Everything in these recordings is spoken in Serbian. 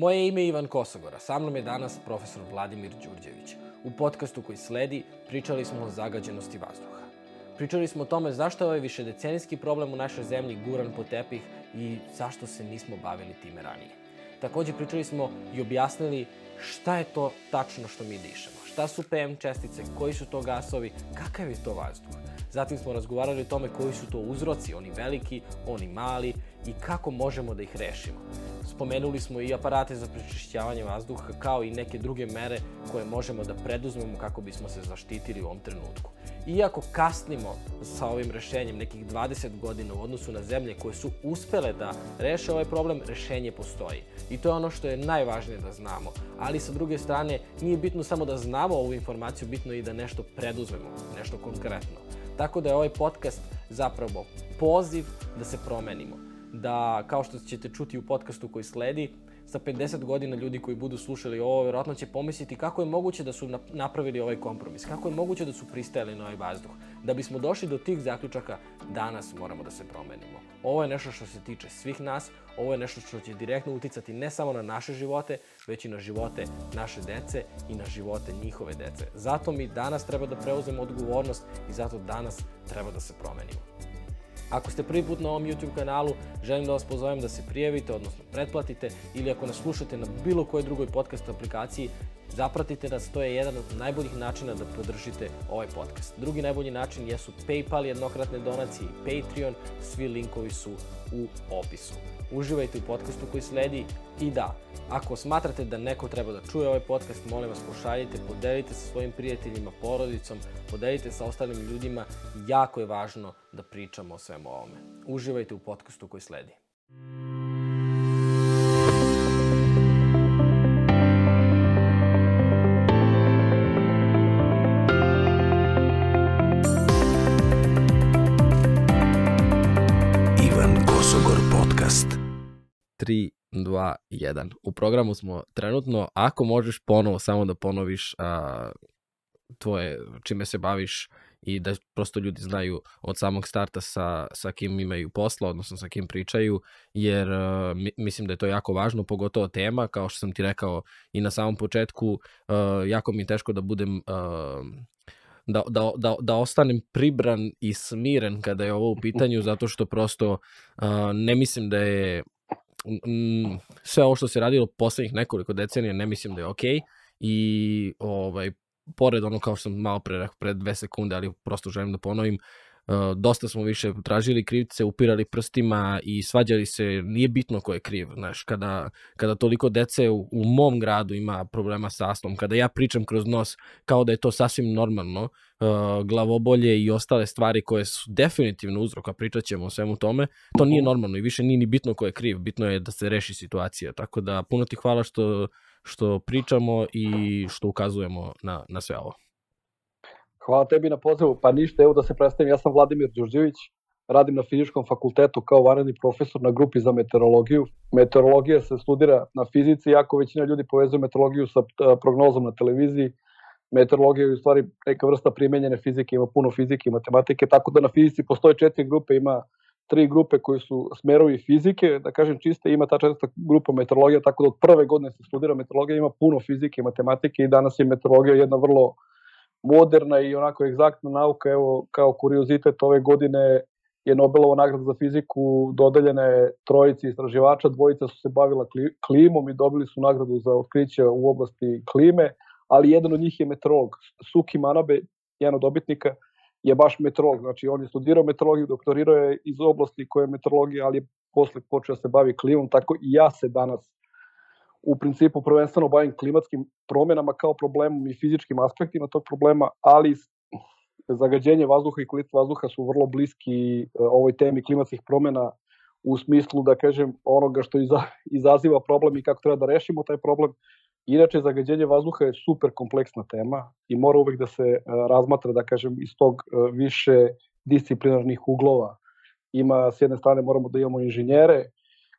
Moje ime je Ivan Kosogora, sa mnom je danas profesor Vladimir Đurđević. U podcastu koji sledi pričali smo o zagađenosti vazduha. Pričali smo o tome zašto je ovaj višedecenijski problem u našoj zemlji guran po tepih i zašto se nismo bavili time ranije. Takođe pričali smo i objasnili šta je to tačno što mi dišemo. Šta su PM čestice, koji su to gasovi, kakav je to vazduh. Zatim smo razgovarali o tome koji su to uzroci, oni veliki, oni mali i kako možemo da ih rešimo. Spomenuli smo i aparate za prečišćavanje vazduha kao i neke druge mere koje možemo da preduzmemo kako bismo se zaštitili u ovom trenutku. Iako kasnimo sa ovim rešenjem nekih 20 godina u odnosu na zemlje koje su uspele da reše ovaj problem, rešenje postoji. I to je ono što je najvažnije da znamo. Ali sa druge strane, nije bitno samo da znamo ovu informaciju, bitno je i da nešto preduzmemo, nešto konkretno. Tako da je ovaj podcast zapravo poziv da se promenimo. Da, kao što ćete čuti u podcastu koji sledi, za 50 godina ljudi koji budu slušali ovo, verovatno će pomisliti kako je moguće da su napravili ovaj kompromis, kako je moguće da su pristajali na ovaj vazduh. Da bismo došli do tih zaključaka, danas moramo da se promenimo. Ovo je nešto što se tiče svih nas, ovo je nešto što će direktno uticati ne samo na naše živote, već i na živote naše dece i na živote njihove dece. Zato mi danas treba da preuzemo odgovornost i zato danas treba da se promenimo. Ako ste prvi put na ovom YouTube kanalu, želim da vas pozovem da se prijavite, odnosno pretplatite, ili ako nas slušate na bilo kojoj drugoj podcast aplikaciji, zapratite nas, to je jedan od najboljih načina da podržite ovaj podcast. Drugi najbolji način jesu PayPal, jednokratne donacije i Patreon, svi linkovi su u opisu uživajte u podcastu koji sledi i da, ako smatrate da neko treba da čuje ovaj podcast, molim vas pošaljite, podelite sa svojim prijateljima, porodicom, podelite sa ostalim ljudima, jako je važno da pričamo o svemu ovome. Uživajte u podcastu koji sledi. 3, 2, 1. U programu smo trenutno, ako možeš ponovo samo da ponoviš a, tvoje, čime se baviš i da prosto ljudi znaju od samog starta sa, sa kim imaju posla, odnosno sa kim pričaju, jer a, mi, mislim da je to jako važno, pogotovo tema, kao što sam ti rekao i na samom početku, a, jako mi je teško da budem a, da, da, da, da ostanem pribran i smiren kada je ovo u pitanju, zato što prosto uh, ne mislim da je mm, sve ovo što se radilo poslednjih nekoliko decenija ne mislim da je okej okay. i ovaj, pored ono kao što sam malo pre rekao, pre dve sekunde, ali prosto želim da ponovim, uh, dosta smo više tražili krivce, upirali prstima i svađali se, nije bitno ko je kriv, znaš, kada, kada toliko dece u, u mom gradu ima problema sa astmom, kada ja pričam kroz nos kao da je to sasvim normalno, uh, glavobolje i ostale stvari koje su definitivno uzrok, a pričat ćemo o svemu tome, to nije normalno i više nije ni bitno ko je kriv, bitno je da se reši situacija, tako da puno ti hvala što, što pričamo i što ukazujemo na, na sve ovo. Hvala tebi na pozivu. Pa ništa, evo da se predstavim, ja sam Vladimir Đurđević, radim na fizičkom fakultetu kao vanredni profesor na grupi za meteorologiju. Meteorologija se studira na fizici, jako većina ljudi povezuje meteorologiju sa prognozom na televiziji. Meteorologija je u stvari neka vrsta primenjene fizike, ima puno fizike i matematike, tako da na fizici postoje četiri grupe, ima tri grupe koji su smerovi fizike, da kažem čiste, ima ta četvrta grupa meteorologija, tako da od prve godine se studira meteorologija, ima puno fizike i matematike i danas je meteorologija jedna vrlo moderna i onako egzaktna nauka, evo kao kuriozitet ove godine je Nobelova nagrada za fiziku dodeljene trojici istraživača, dvojica su se bavila klimom i dobili su nagradu za otkriće u oblasti klime, ali jedan od njih je meteorolog, Suki Manabe, jedan od dobitnika, je baš meteorolog, znači on je studirao meteorologiju, doktorirao je iz oblasti koje je meteorologija, ali je posle počeo da se bavi klimom, tako i ja se danas u principu prvenstveno bavim klimatskim promenama kao problemom i fizičkim aspektima tog problema, ali zagađenje vazduha i kvalitet vazduha su vrlo bliski e, ovoj temi klimatskih promena u smislu, da kažem, onoga što izaziva problem i kako treba da rešimo taj problem. Inače, zagađenje vazduha je super kompleksna tema i mora uvek da se e, razmatra, da kažem, iz tog e, više disciplinarnih uglova. Ima, s jedne strane, moramo da imamo inženjere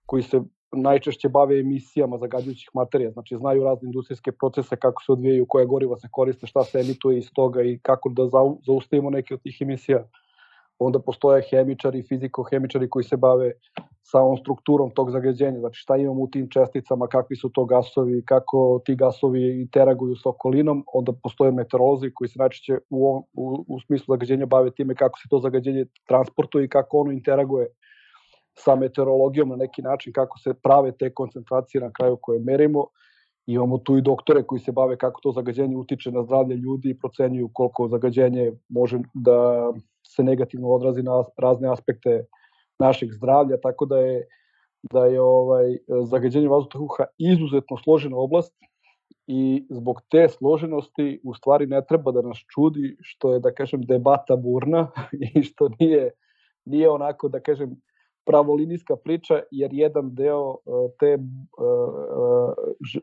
koji se najčešće bave emisijama zagađujućih materija, znači znaju razne industrijske procese, kako se odvijaju, koja goriva se koriste, šta se emituje iz toga i kako da zaustavimo neke od tih emisija. onda postoje hemičari, fizikohemičari koji se bave samom strukturom tog zagađenja, znači šta imamo u tim česticama, kakvi su to gasovi, kako ti gasovi interaguju s okolinom, onda postoje meteorolozi koji se najčešće u, u, u smislu zagađenja bave time kako se to zagađenje transportuje i kako ono interaguje sa meteorologijom na neki način, kako se prave te koncentracije na kraju koje merimo. Imamo tu i doktore koji se bave kako to zagađenje utiče na zdravlje ljudi i procenjuju koliko zagađenje može da se negativno odrazi na razne aspekte našeg zdravlja, tako da je da je ovaj zagađenje vazduha izuzetno složena oblast i zbog te složenosti u stvari ne treba da nas čudi što je da kažem debata burna i što nije nije onako da kažem pravolinijska priča jer jedan deo te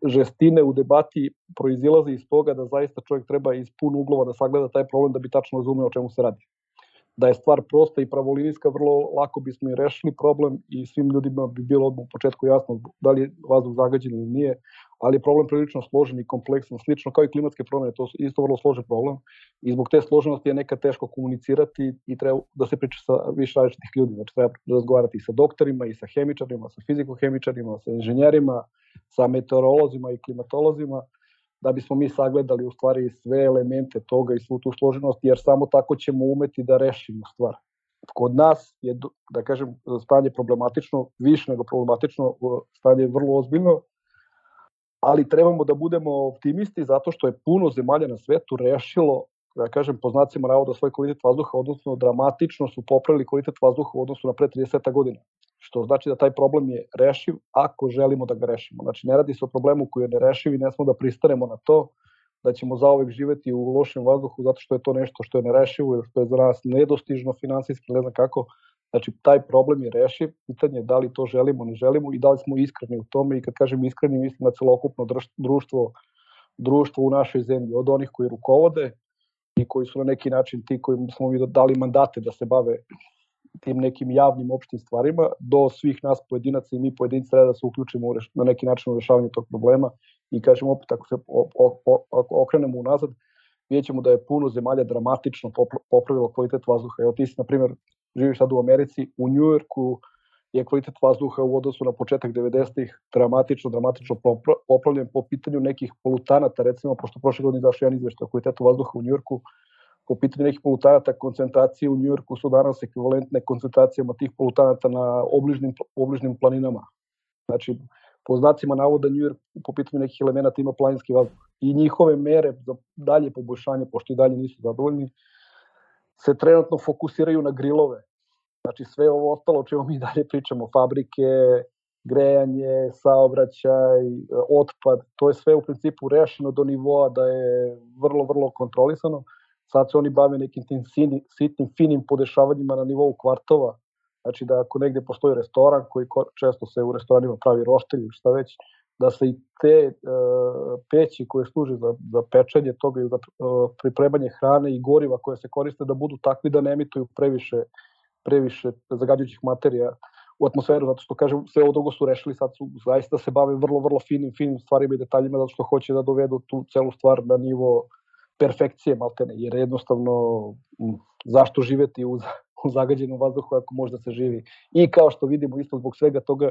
žestine u debati proizilazi iz toga da zaista čovjek treba iz pun uglova da sagleda taj problem da bi tačno razumeo o čemu se radi. Da je stvar prosta i pravolinijska, vrlo lako bismo i rešili problem i svim ljudima bi bilo u početku jasno da li je vazduh zagađen ili nije, ali je problem prilično složen i kompleksan, slično kao i klimatske promene, to je isto vrlo složen problem i zbog te složenosti je nekad teško komunicirati i treba da se priča sa više različitih ljudi, znači treba razgovarati i sa doktorima, i sa hemičarima, sa fizikohemičarima, sa inženjerima, sa meteorolozima i klimatolozima, da bismo mi sagledali u stvari sve elemente toga i svu tu složenost, jer samo tako ćemo umeti da rešimo stvar. Kod nas je, da kažem, stanje problematično, više nego problematično, stanje je vrlo ozbiljno, ali trebamo da budemo optimisti zato što je puno zemalja na svetu rešilo, da kažem, po znacima navoda svoj kvalitet vazduha, odnosno dramatično su popravili kvalitet vazduha u odnosu na pre 30 godina što znači da taj problem je rešiv ako želimo da ga rešimo. Znači ne radi se o problemu koji je nerešiv i ne smo da pristanemo na to da ćemo zaovek živeti u lošem vazduhu zato što je to nešto što je nerešivo ili što je za nas nedostižno finansijski, ne znam kako. Znači taj problem je rešiv, pitanje je da li to želimo, ne želimo i da li smo iskreni u tome i kad kažem iskreni mislim na celokupno društvo, društvo u našoj zemlji, od onih koji rukovode i koji su na neki način ti koji smo mi dali mandate da se bave tim nekim javnim opštim stvarima do svih nas pojedinaca i mi pojedinci treba da se uključimo u reš, na neki način u rešavanju tog problema i kažemo opet ako se o, o, o, okrenemo unazad vidjet ćemo da je puno zemalja dramatično popravilo kvalitet vazduha. Evo ti si, na primjer, živiš sad u Americi, u Njujorku je kvalitet vazduha u odnosu na početak 90-ih dramatično, dramatično popravljen po pitanju nekih polutanata, recimo, pošto prošle godine izašao jedan izveštaj o kvalitetu vazduha u Njujorku, po pitanju nekih polutanata koncentracije u Njujorku su danas ekvivalentne koncentracijama tih polutanata na obližnim, obližnim planinama. Znači, po znacima navoda Njujork po pitanju nekih elemenata ima planinski vazduh. I njihove mere za dalje poboljšanje, pošto i dalje nisu zadovoljni, se trenutno fokusiraju na grilove. Znači sve ovo ostalo o čemu mi dalje pričamo, fabrike, grejanje, saobraćaj, otpad, to je sve u principu rešeno do nivoa da je vrlo, vrlo kontrolisano sad se oni bave nekim tim sini, sitnim, finim podešavanjima na nivou kvartova, znači da ako negde postoji restoran koji često se u restoranima pravi roštilj ili šta već, da se i te uh, peći koje služe za, za pečenje toga i za uh, pripremanje hrane i goriva koje se koriste da budu takvi da ne emituju previše, previše zagađujućih materija u atmosferu, zato što kažem, sve ovo drugo su rešili, sad su zaista se bave vrlo, vrlo finim, finim stvarima i detaljima, zato što hoće da dovedu tu celu stvar na nivo perfekcije maltene, jer jednostavno zašto živeti u, u zagađenom vazduhu ako može da se živi. I kao što vidimo isto zbog svega toga,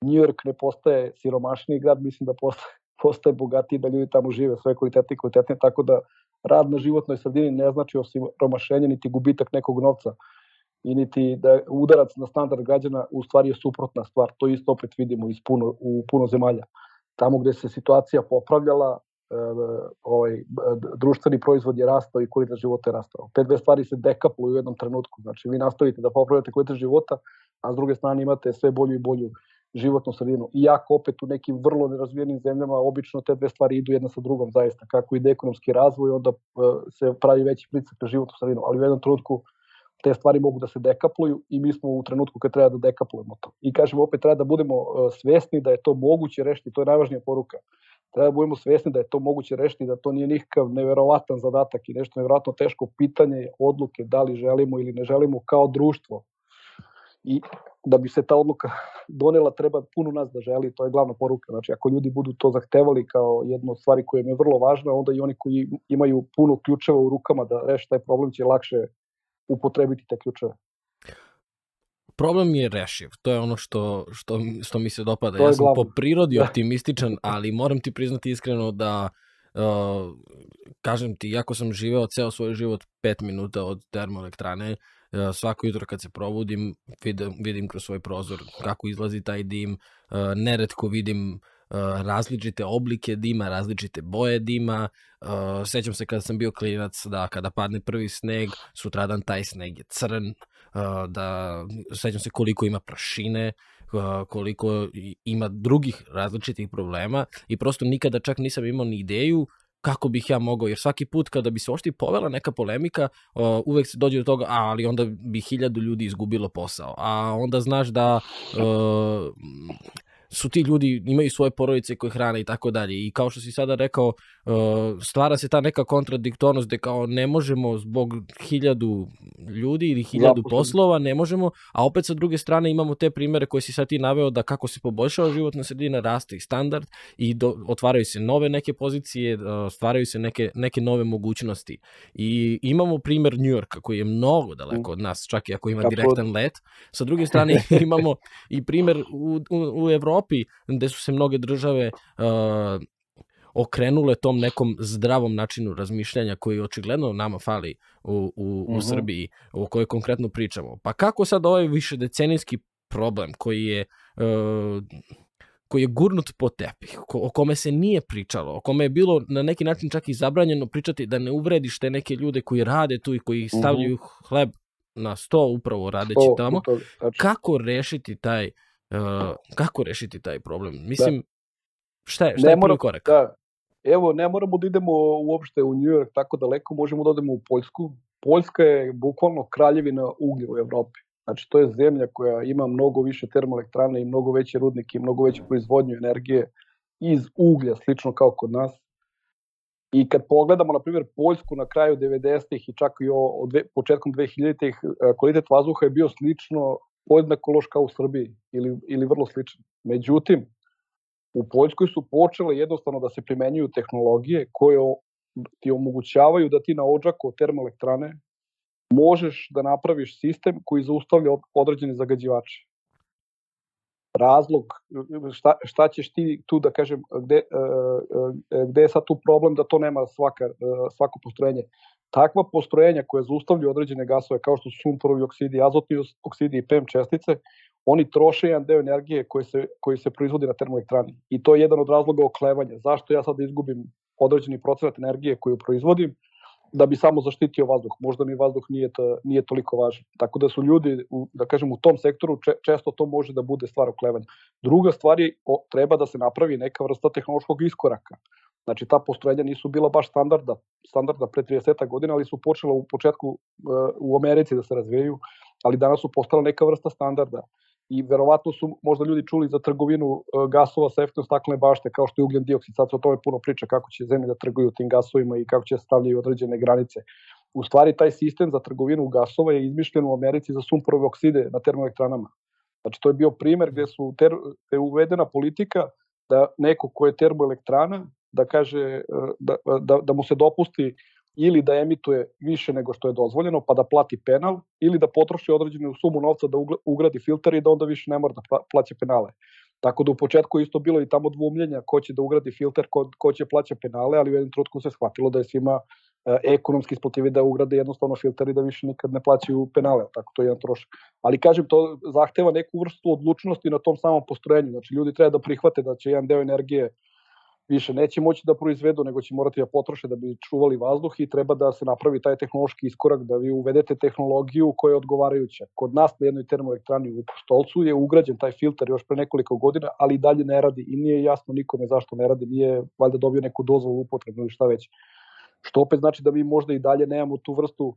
New York ne postaje siromašniji grad, mislim da postaje, postaje bogatiji, da ljudi tamo žive sve kvalitetne i kvalitetne, tako da rad na životnoj sredini ne znači osim romašenje, niti gubitak nekog novca i niti da udarac na standard građana u stvari je suprotna stvar. To isto opet vidimo iz puno, u puno zemalja. Tamo gde se situacija popravljala, ovaj, društveni proizvod je rastao i kvalitet života je rastao. Te dve stvari se dekapluju u jednom trenutku. Znači, vi nastavite da popravljate kvalitet života, a s druge strane imate sve bolju i bolju životnu sredinu. Iako opet u nekim vrlo nerazvijenim zemljama obično te dve stvari idu jedna sa drugom zaista. Kako ide ekonomski razvoj, onda se pravi veći pritisak na životnu sredinu. Ali u jednom trenutku te stvari mogu da se dekapluju i mi smo u trenutku kad treba da dekaplujemo to. I kažemo opet treba da budemo svesni da je to moguće rešiti, to je najvažnija poruka treba da budemo svesni da je to moguće rešiti, da to nije nikakav neverovatan zadatak i nešto neverovatno teško pitanje odluke da li želimo ili ne želimo kao društvo. I da bi se ta odluka donela treba puno nas da želi, to je glavna poruka. Znači ako ljudi budu to zahtevali kao jednu od stvari koja im je vrlo važna, onda i oni koji imaju puno ključeva u rukama da reše taj problem će lakše upotrebiti te ključeve. problem je rešiv. To je ono što, što, što mi se dopada. Ja sam glavno. po prirodi optimističan, ali moram ti priznati iskreno da uh, kažem ti, iako sam živeo ceo svoj život 5 minuta od termoelektrane, uh, svako jutro kad se probudim vidim, vidim kroz svoj prozor kako izlazi taj dim, uh, neretko vidim uh, različite oblike dima, različite boje dima. Sećam se kada sam bio klinac da kada padne prvi sneg, sutradan taj sneg je crn, da sećam se koliko ima prašine, koliko ima drugih različitih problema i prosto nikada čak nisam imao ni ideju kako bih ja mogao, jer svaki put kada bi se ošti povela neka polemika, uvek se dođe do toga, a, ali onda bi hiljadu ljudi izgubilo posao, a onda znaš da su ti ljudi, imaju svoje porodice koje hrane i tako dalje. I kao što si sada rekao, stvara se ta neka kontradiktornost gde kao ne možemo zbog hiljadu ljudi ili hiljadu Zaposlenih. poslova, ne možemo, a opet sa druge strane imamo te primere koje si sad ti naveo da kako se poboljšava životna sredina, raste i standard i do, otvaraju se nove neke pozicije, uh, stvaraju se neke, neke nove mogućnosti. I imamo primer New Yorka koji je mnogo daleko od nas, čak i ako ima direktan let. Sa druge strane imamo i primer u, u, u Evropi gde su se mnoge države uh, okrenule tom nekom zdravom načinu razmišljanja koji očigledno nama fali u, u, u Mhm. Srbiji, o kojoj konkretno pričamo. Pa kako sad ovaj višedecenijski problem koji je uh, koji je gurnut po tepih, o kome se nije pričalo, o kome je bilo na neki način čak i zabranjeno pričati da ne uvrediš te neke ljude koji rade tu i koji stavljaju hleb na sto upravo radeći To- tamo to- tačno. kako rešiti taj uh, kako rešiti taj problem? Mislim, šta je, šta Ne je prvi mora- korak? Da. Evo, ne moramo da idemo uopšte u New York tako daleko, možemo da odemo u Poljsku. Poljska je bukvalno kraljevina uglja u Evropi. Znači, to je zemlja koja ima mnogo više termoelektrane i mnogo veće rudnike i mnogo veću proizvodnju energije iz uglja, slično kao kod nas. I kad pogledamo, na primjer, Poljsku na kraju 90-ih i čak i o, dve, početkom 2000-ih, e, kvalitet vazduha je bio slično podjednako loš kao u Srbiji ili, ili vrlo sličan. Međutim, u Poljskoj su počele jednostavno da se primenjuju tehnologije koje ti omogućavaju da ti na odžaku od termoelektrane možeš da napraviš sistem koji zaustavlja od- određene zagađivače. Razlog, šta, šta ćeš ti tu da kažem, gde, e, e, gde je sad tu problem da to nema svaka, e, svako postrojenje. Takva postrojenja koja zaustavljaju određene gasove kao što su sumporovi oksidi, azotni oksidi i PM čestice, oni troše jedan deo energije koji se, koji se proizvodi na termoelektrani. I to je jedan od razloga oklevanja. Zašto ja sad izgubim određeni procenat energije koju proizvodim, da bi samo zaštitio vazduh. Možda mi vazduh nije, to, nije toliko važan. Tako da su ljudi, u, da kažem, u tom sektoru če, često to može da bude stvar oklevanja. Druga stvar je, o, treba da se napravi neka vrsta tehnološkog iskoraka. Znači, ta postrojenja nisu bila baš standarda, standarda pre 30 godina, ali su počela u početku uh, u Americi da se razvijaju, ali danas su postala neka vrsta standarda. I verovatno su možda ljudi čuli za trgovinu uh, gasova sa efektom staklene bašte, kao što je ugljen dioksid. Sad se o tome puno priča kako će zemlje da trguju tim gasovima i kako će stavljaju određene granice. U stvari, taj sistem za trgovinu gasova je izmišljen u Americi za sumporove okside na termoelektranama. Znači, to je bio primer gde, su ter, gde je uvedena politika da neko ko je termoelektrana da kaže da, da, da mu se dopusti ili da emituje više nego što je dozvoljeno, pa da plati penal, ili da potroši određenu sumu novca da ugradi filter i da onda više ne mora da plaća penale. Tako da u početku isto bilo i tamo dvumljenja ko će da ugradi filter, ko, ko će plaća penale, ali u jednom trutku se shvatilo da je svima e, ekonomski isplativi da ugrade jednostavno filter i da više nikad ne plaćaju penale, tako to je jedan trošak. Ali kažem, to zahteva neku vrstu odlučnosti na tom samom postrojenju, znači ljudi treba da prihvate da će jedan deo energije više neće moći da proizvedu, nego će morati da potroše da bi čuvali vazduh i treba da se napravi taj tehnološki iskorak, da vi uvedete tehnologiju koja je odgovarajuća. Kod nas na jednoj termoelektrani u Stolcu je ugrađen taj filter još pre nekoliko godina, ali i dalje ne radi i nije jasno nikome zašto ne radi, nije valjda dobio neku dozvolu upotrebu ili šta već. Što opet znači da mi možda i dalje nemamo tu vrstu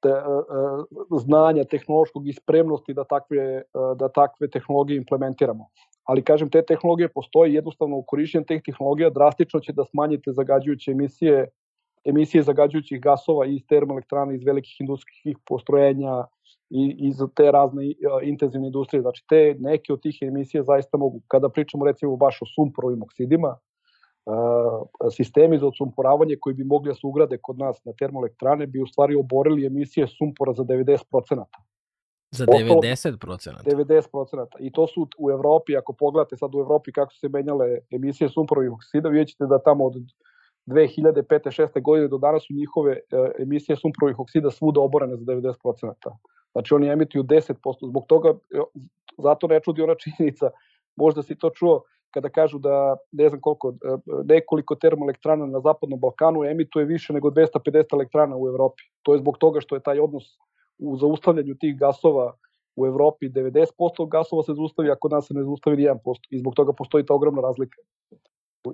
te, uh, znanja tehnološkog i spremnosti da takve, uh, da takve tehnologije implementiramo ali kažem, te tehnologije postoje, jednostavno u korišćenju teh tehnologija drastično će da smanjite zagađujuće emisije, emisije zagađujućih gasova iz termoelektrana, iz velikih industrijskih postrojenja i iz te razne intenzivne industrije. Znači, te neke od tih emisija zaista mogu. Kada pričamo recimo baš o sumporovim oksidima, sistemi za odsumporavanje koji bi mogli da se ugrade kod nas na termoelektrane bi u stvari oborili emisije sumpora za 90%. Za 90 procenata? 90 procenata. I to su u Evropi, ako pogledate sad u Evropi kako su se menjale emisije sumporovih oksida, vidjet ćete da tamo od 2005. 6. godine do danas su njihove e, emisije sumporovih oksida svuda oborene za 90 procenata. Znači oni emituju 10%. Zbog toga, e, zato ne čudi ona činjenica, možda si to čuo, kada kažu da ne znam koliko, e, nekoliko termoelektrana na Zapadnom Balkanu emituje više nego 250 elektrana u Evropi. To je zbog toga što je taj odnos u zaustavljanju tih gasova u Evropi 90% gasova se zaustavi, a kod nas se ne zaustavi ni 1%. I zbog toga postoji ta ogromna razlika.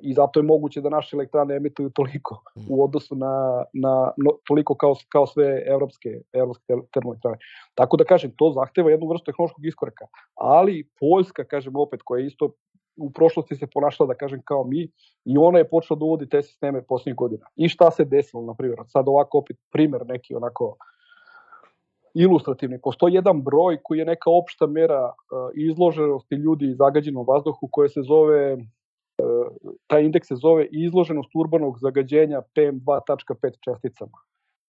I zato je moguće da naše elektrane emituju toliko u odnosu na, na no, toliko kao, kao sve evropske, evropske termoelektrane. Tako da kažem, to zahteva jednu vrstu tehnološkog iskoraka. Ali Poljska, kažem opet, koja je isto u prošlosti se ponašala, da kažem, kao mi, i ona je počela da uvodi te sisteme posljednjih godina. I šta se desilo, na primjer, sad ovako opet primer neki onako ilustrativni. Postoji jedan broj koji je neka opšta mera izloženosti ljudi zagađenom vazduhu koje se zove taj indeks se zove izloženost urbanog zagađenja PM2.5 česticama.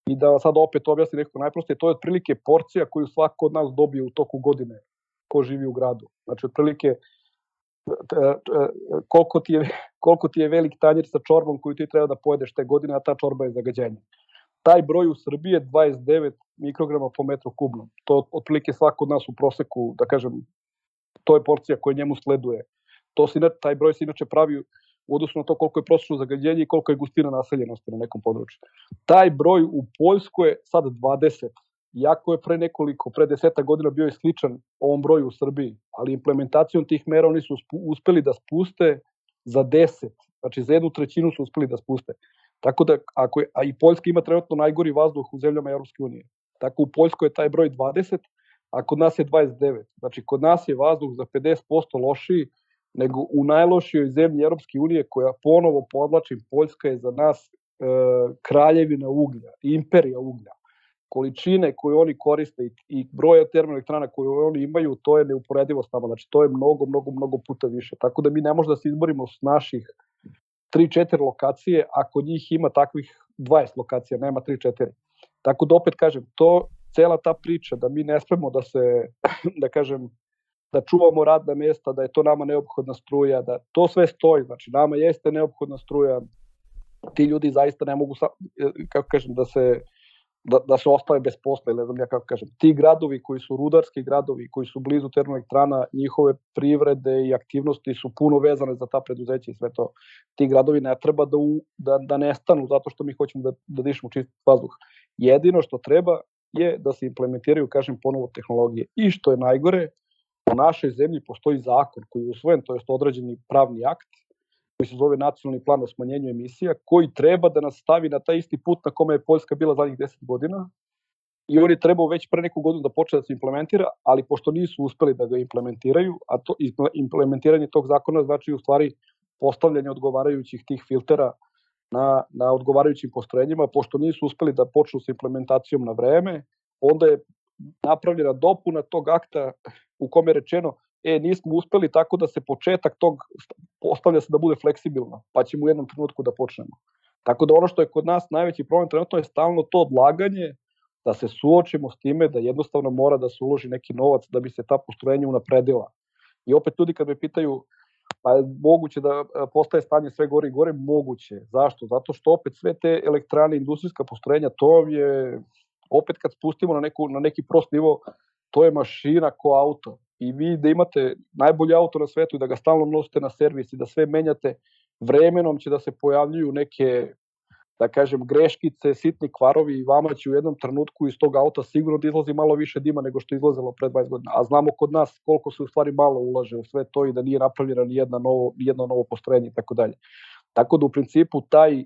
I da sad opet objasnim nekako najprostije, to je otprilike porcija koju svako od nas dobije u toku godine ko živi u gradu. Znači, otprilike koliko ti je, koliko ti je velik tanjir sa čorbom koju ti treba da pojedeš te godine, a ta čorba je zagađenje. Taj broj u Srbiji je 29 mikrograma po metru kubnom. To otprilike svako od nas u proseku, da kažem, to je porcija koja njemu sleduje. To se, taj broj se inače pravi u odnosu na to koliko je prosečno zagađenje i koliko je gustina naseljenosti na nekom području. Taj broj u Poljskoj je sad 20 Iako je pre nekoliko, pre deseta godina bio i sličan ovom broju u Srbiji, ali implementacijom tih mera oni su uspeli da spuste za 10, znači za jednu trećinu su uspeli da spuste. Tako da, ako je, a i Poljska ima trenutno najgori vazduh u zemljama Europske unije. Tako u Poljskoj je taj broj 20, a kod nas je 29. Znači, kod nas je vazduh za 50% lošiji nego u najlošijoj zemlji Europske unije koja ponovo podlačim, Poljska je za nas e, kraljevina uglja, imperija uglja količine koje oni koriste i, i broja termoelektrana koje oni imaju, to je neuporedivo s nama. Znači, to je mnogo, mnogo, mnogo puta više. Tako da mi ne možemo da se izborimo s naših 3-4 lokacije, ako njih ima takvih 20 lokacija, nema 3-4. Tako da opet kažem, to cela ta priča da mi ne smemo da se, da kažem, da čuvamo radna mesta, da je to nama neophodna struja, da to sve stoji, znači nama jeste neophodna struja, ti ljudi zaista ne mogu, kako kažem, da se da, da se ostave bez posla, ne znam ja kako kažem. Ti gradovi koji su rudarski gradovi, koji su blizu termoelektrana, njihove privrede i aktivnosti su puno vezane za ta preduzeća i sve to. Ti gradovi ne treba da, u, da, da nestanu zato što mi hoćemo da, da dišemo čist vazduh. Jedino što treba je da se implementiraju, kažem, ponovo tehnologije. I što je najgore, u našoj zemlji postoji zakon koji je usvojen, to je određeni pravni akt, koji se zove Nacionalni plan o smanjenju emisija, koji treba da nas stavi na taj isti put na kome je Poljska bila zadnjih 10 godina i on je trebao već pre neku godinu da počne da se implementira, ali pošto nisu uspeli da ga implementiraju, a to implementiranje tog zakona znači u stvari postavljanje odgovarajućih tih filtera na, na odgovarajućim postrojenjima, pošto nisu uspeli da počnu sa implementacijom na vreme, onda je napravljena dopuna tog akta u kome je rečeno e, nismo uspeli tako da se početak tog postavlja se da bude fleksibilno, pa ćemo u jednom trenutku da počnemo. Tako da ono što je kod nas najveći problem trenutno je stalno to odlaganje, da se suočimo s time da jednostavno mora da se uloži neki novac da bi se ta postrojenja unapredila. I opet ljudi kad me pitaju pa je moguće da e, postaje stanje sve gore i gore, moguće. Zašto? Zato što opet sve te elektrane, industrijska postrojenja, to je, opet kad spustimo na, neku, na neki prost nivo, to je mašina ko auto i vi da imate najbolji auto na svetu i da ga stalno nosite na servis i da sve menjate, vremenom će da se pojavljuju neke da kažem, greškice, sitni kvarovi i vama će u jednom trenutku iz tog auta sigurno da izlazi malo više dima nego što je izlazilo pre 20 godina. A znamo kod nas koliko se u stvari malo ulaže u sve to i da nije napravljeno ni jedna novo, ni jedno novo postrojenje i tako dalje. Tako da u principu taj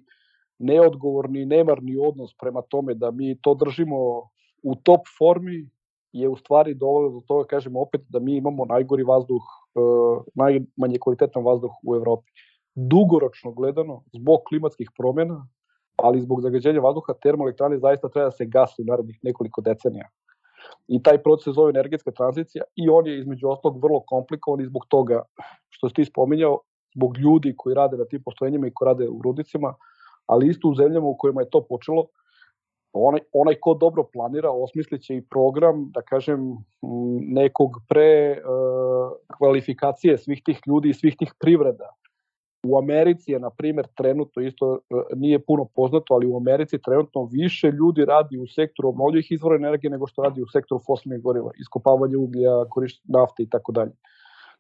neodgovorni, nemarni odnos prema tome da mi to držimo u top formi je u stvari dovoljno do toga, kažemo opet, da mi imamo najgori vazduh, uh, najmanje kvalitetan vazduh u Evropi. Dugoročno gledano, zbog klimatskih promjena, ali zbog zagađenja vazduha, termoelektrane zaista treba da se gasi u narednih nekoliko decenija. I taj proces zove energetska tranzicija i on je između ostalog vrlo komplikovan i zbog toga što si ti spominjao, zbog ljudi koji rade na tim postojenjima i koji rade u rudnicima, ali isto u zemljama u kojima je to počelo, onaj, onaj ko dobro planira osmislit će i program, da kažem, nekog pre uh, kvalifikacije svih tih ljudi i svih tih privreda. U Americi je, na primer, trenutno, isto uh, nije puno poznato, ali u Americi trenutno više ljudi radi u sektoru obnovljivih izvora energije nego što radi u sektoru fosilnih goriva, iskopavanje uglja, korištenje nafte i tako dalje.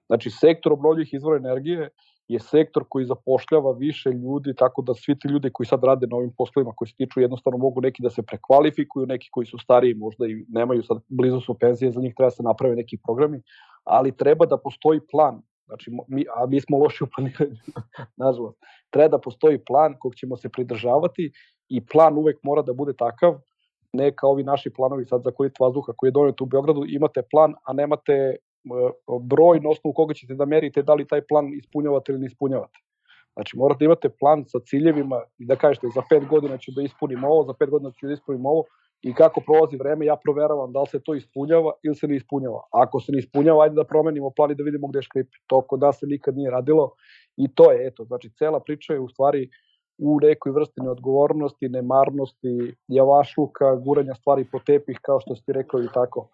Znači, sektor obnovljivih izvora energije je sektor koji zapošljava više ljudi, tako da svi ti ljudi koji sad rade na ovim poslovima koji se tiču jednostavno mogu neki da se prekvalifikuju, neki koji su stariji možda i nemaju sad blizu su penzije, za njih treba da se naprave neki programi, ali treba da postoji plan. Znači, mi, a mi smo loši u planiranju, nažalost. Treba da postoji plan kog ćemo se pridržavati i plan uvek mora da bude takav, ne kao ovi naši planovi sad za korit vazduha koji je donet u Beogradu, imate plan, a nemate broj na osnovu koga ćete da merite da li taj plan ispunjavate ili ne ispunjavate. Znači morate da imate plan sa ciljevima i da kažete za pet godina ću da ispunim ovo, za pet godina ću da ispunim ovo i kako prolazi vreme ja proveravam da li se to ispunjava ili se ne ispunjava. Ako se ne ispunjava, ajde da promenimo plan i da vidimo gde škripi. To kod nas se nikad nije radilo i to je, eto, znači cela priča je u stvari u nekoj vrsti neodgovornosti, nemarnosti, javašluka, guranja stvari po tepih, kao što ste rekao i tako.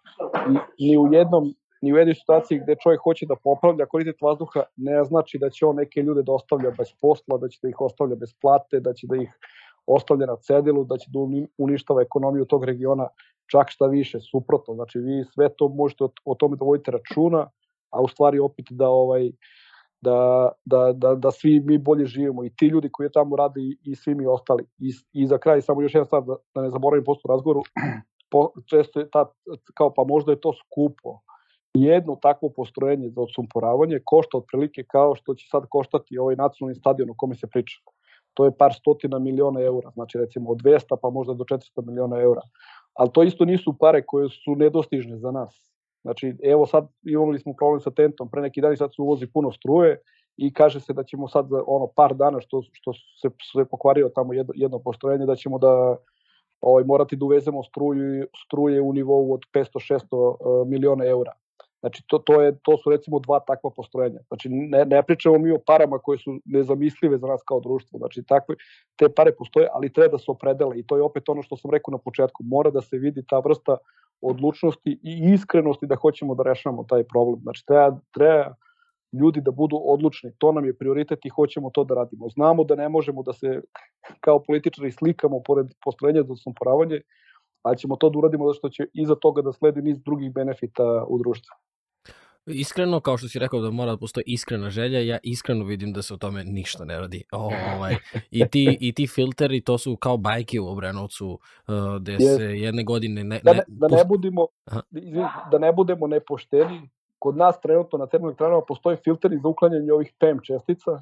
I ni u jednom ni u jednoj situaciji gde čovjek hoće da popravlja kvalitet vazduha, ne znači da će on neke ljude da ostavlja bez posla, da će da ih ostavlja bez plate, da će da ih ostavlja na cedilu, da će da uništava ekonomiju tog regiona, čak šta više, suprotno. Znači vi sve to možete o, tome da vodite računa, a u stvari opet da ovaj da, da, da, da svi mi bolje živimo i ti ljudi koji tamo rade i, i svi mi ostali. I, I za kraj samo još jedan stvar da, da ne zaboravim posto razgovoru, po, često je ta, kao pa možda je to skupo, jedno takvo postrojenje za odsumporavanje košta otprilike kao što će sad koštati ovaj nacionalni stadion o kome se priča. To je par stotina miliona eura, znači recimo od 200 pa možda do 400 miliona eura. Ali to isto nisu pare koje su nedostižne za nas. Znači, evo sad imali smo problem sa tentom, pre neki dan i sad se uvozi puno struje i kaže se da ćemo sad za ono par dana što, što se, se pokvario tamo jedno, jedno postrojenje, da ćemo da ovaj, morati da uvezemo struju, struje u nivou od 500-600 uh, miliona eura. Znači, to, to, je, to su recimo dva takva postrojenja. Znači, ne, ne pričamo mi o parama koje su nezamislive za nas kao društvo. Znači, takve, te pare postoje, ali treba da se opredele. I to je opet ono što sam rekao na početku. Mora da se vidi ta vrsta odlučnosti i iskrenosti da hoćemo da rešavamo taj problem. Znači, treba, treba ljudi da budu odlučni. To nam je prioritet i hoćemo to da radimo. Znamo da ne možemo da se kao političari slikamo pored postrojenja za samporavanje, ali ćemo to da uradimo zato što će iza toga da sledi niz drugih benefita u društvu. Iskreno, kao što si rekao da mora da postoji iskrena želja, ja iskreno vidim da se o tome ništa ne radi. O, ovaj, i, ti, I ti filteri, to su kao bajke u Obrenovcu, uh, gde yes. se jedne godine... Ne, da ne, da, ne, da, ne budemo, da ne budemo nepošteni, kod nas trenutno na termoelektranama elektranama postoji filteri za uklanjanje ovih PM čestica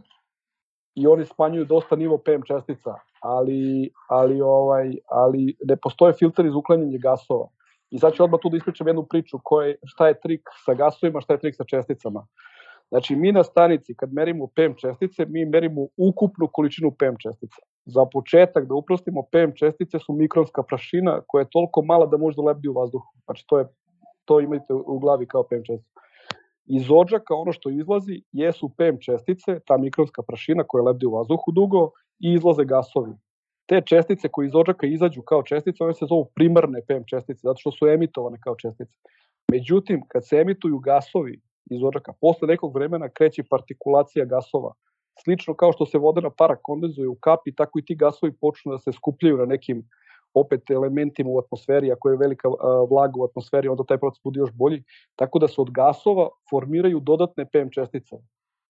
i oni smanjuju dosta nivo PM čestica, ali, ali, ovaj, ali ne postoje filteri za uklanjanje gasova. I sad ću odmah tu da ispričam jednu priču koje, šta je trik sa gasovima, šta je trik sa česticama. Znači, mi na stanici, kad merimo PM čestice, mi merimo ukupnu količinu PM čestica. Za početak, da uprostimo, PM čestice su mikronska prašina koja je toliko mala da može da lebdi u vazduhu. Znači, to, je, to imate u glavi kao PM čestica. Iz odžaka ono što izlazi jesu PM čestice, ta mikronska prašina koja lebdi u vazduhu dugo i izlaze gasovi. Te čestice koje iz odžaka izađu kao čestice, one se zovu primarne PM čestice, zato što su emitovane kao čestice. Međutim, kad se emituju gasovi iz odžaka, posle nekog vremena kreće partikulacija gasova. Slično kao što se vodena para kondenzuje u kapi, tako i ti gasovi počnu da se skupljaju na nekim opet elementima u atmosferi, ako je velika vlaga u atmosferi, onda taj proces bude još bolji, tako da se od gasova formiraju dodatne PM čestice.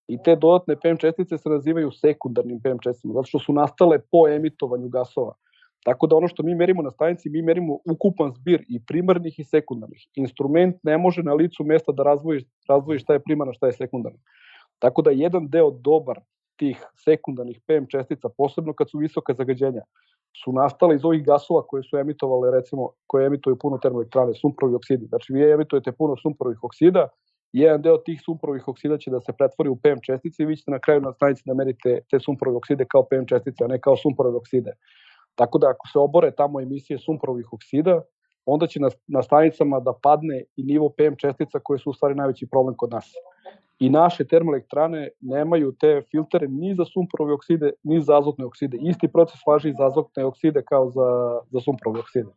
I te dodatne PM čestice se nazivaju sekundarnim PM česticama, zato što su nastale po emitovanju gasova. Tako da ono što mi merimo na stanici, mi merimo ukupan zbir i primarnih i sekundarnih. Instrument ne može na licu mesta da razvoji, razvoji šta je primarno, šta je sekundarno. Tako da jedan deo dobar tih sekundarnih PM čestica, posebno kad su visoka zagađenja, su nastale iz ovih gasova koje su emitovale, recimo, koje emituju puno termoelektrane, sumprovi oksidi. Znači, vi emitujete puno sumprovih oksida, jedan deo tih sumprovih oksida će da se pretvori u PM čestice i vi ćete na kraju na stanici da merite te sumprove okside kao PM čestice, a ne kao sumprove okside. Tako da ako se obore tamo emisije sumprovih oksida, onda će na, na stanicama da padne i nivo PM čestica koje su u stvari najveći problem kod nas. I naše termoelektrane nemaju te filtere ni za sumporove okside, ni za azotne okside. Isti proces važi i za azotne okside kao za, za sumporove okside.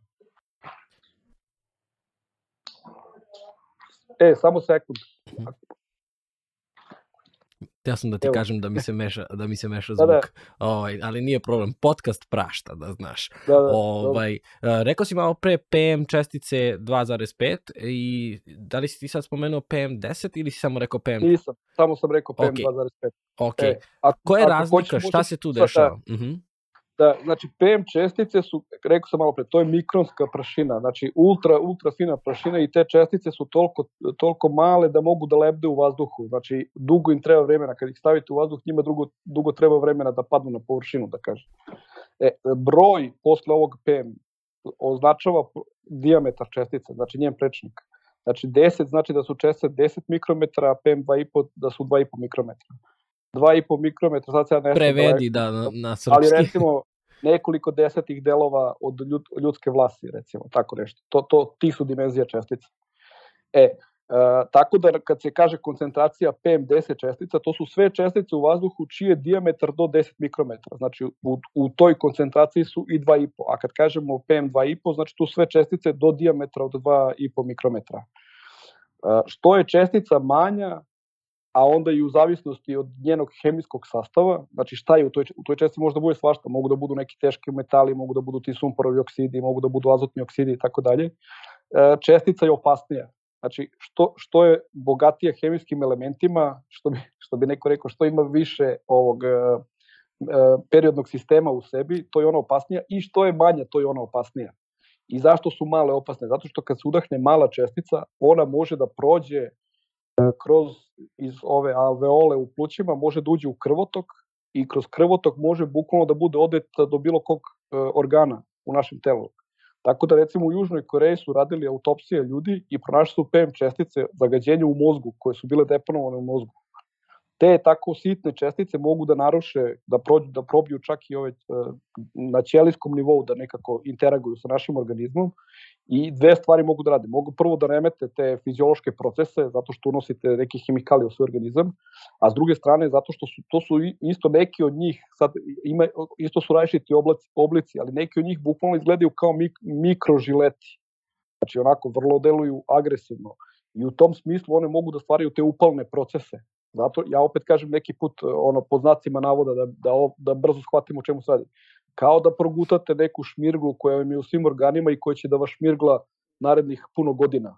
E, samo sekund. Ja sam da ti Evo. kažem da mi se meša, da mi se meša Da, da. zvuk. Ovaj, ali nije problem. Podcast prašta, da znaš. Da, da. Ovaj, e, rekao si malo pre PM čestice 2,5 i da li si ti sad spomenuo PM10 ili si samo rekao PM? Nisam, samo sam rekao PM Ok. 2,5. Ok. E, ako, Koja je razlika? Šta se tu sad, dešava? Mhm. Da, znači PM čestice su, rekao sam malo pre, to je mikronska prašina, znači ultra, ultra fina prašina i te čestice su toliko, toliko male da mogu da lebde u vazduhu, znači dugo im treba vremena, kad ih stavite u vazduh njima dugo, dugo treba vremena da padnu na površinu, da kažem. E, broj posle ovog PM označava diametar čestice, znači njen prečnik. Znači 10 znači da su čestice 10 mikrometara, a PM 2,5 da su 2,5 mikrometra. 2,5 mikrometra, sad se ja ne znam da Prevedi da, na, na ali srpski. recimo nekoliko desetih delova od ljud, ljudske vlasti, recimo, tako nešto. To, to, ti su dimenzija čestica. E, e, tako da kad se kaže koncentracija PM10 čestica, to su sve čestice u vazduhu čiji je diametar do 10 mikrometara. Znači u, u toj koncentraciji su i 2,5. A kad kažemo PM2,5, znači tu sve čestice do diametra od 2,5 mikrometra. E, što je čestica manja, a onda i u zavisnosti od njenog hemijskog sastava, znači šta je u toj, u toj čestici može da bude svašta, mogu da budu neki teški metali, mogu da budu ti sumporovi oksidi, mogu da budu azotni oksidi i tako dalje, e, čestica je opasnija. Znači, što, što je bogatija hemijskim elementima, što bi, što bi neko rekao, što ima više ovog e, e, periodnog sistema u sebi, to je ona opasnija i što je manja, to je ona opasnija. I zašto su male opasne? Zato što kad se udahne mala čestica, ona može da prođe kroz iz ove alveole u plućima, može da uđe u krvotok i kroz krvotok može bukvalno da bude odeta do bilo kog e, organa u našem telu. Tako da recimo u Južnoj Koreji su radili autopsije ljudi i pronašli su PM čestice zagađenja u mozgu koje su bile deponovane u mozgu. Te tako sitne čestice mogu da naruše, da prođu, da probiju čak i ove e, na ćelijskom nivou da nekako interaguju sa našim organizmom i dve stvari mogu da rade. Mogu prvo da remete te fiziološke procese zato što unosite neke hemikalije u svoj organizam, a s druge strane zato što su to su isto neki od njih sad ima isto su različiti oblici, oblici, ali neki od njih bukvalno izgledaju kao mik, mikrožileti. Znači onako vrlo deluju agresivno. I u tom smislu one mogu da stvaraju te upalne procese. Zato ja opet kažem neki put e, ono pod znacima navoda da, da, da brzo shvatimo čemu se radi. Kao da progutate neku šmirglu koja vam je u svim organima i koja će da vas šmirgla narednih puno godina.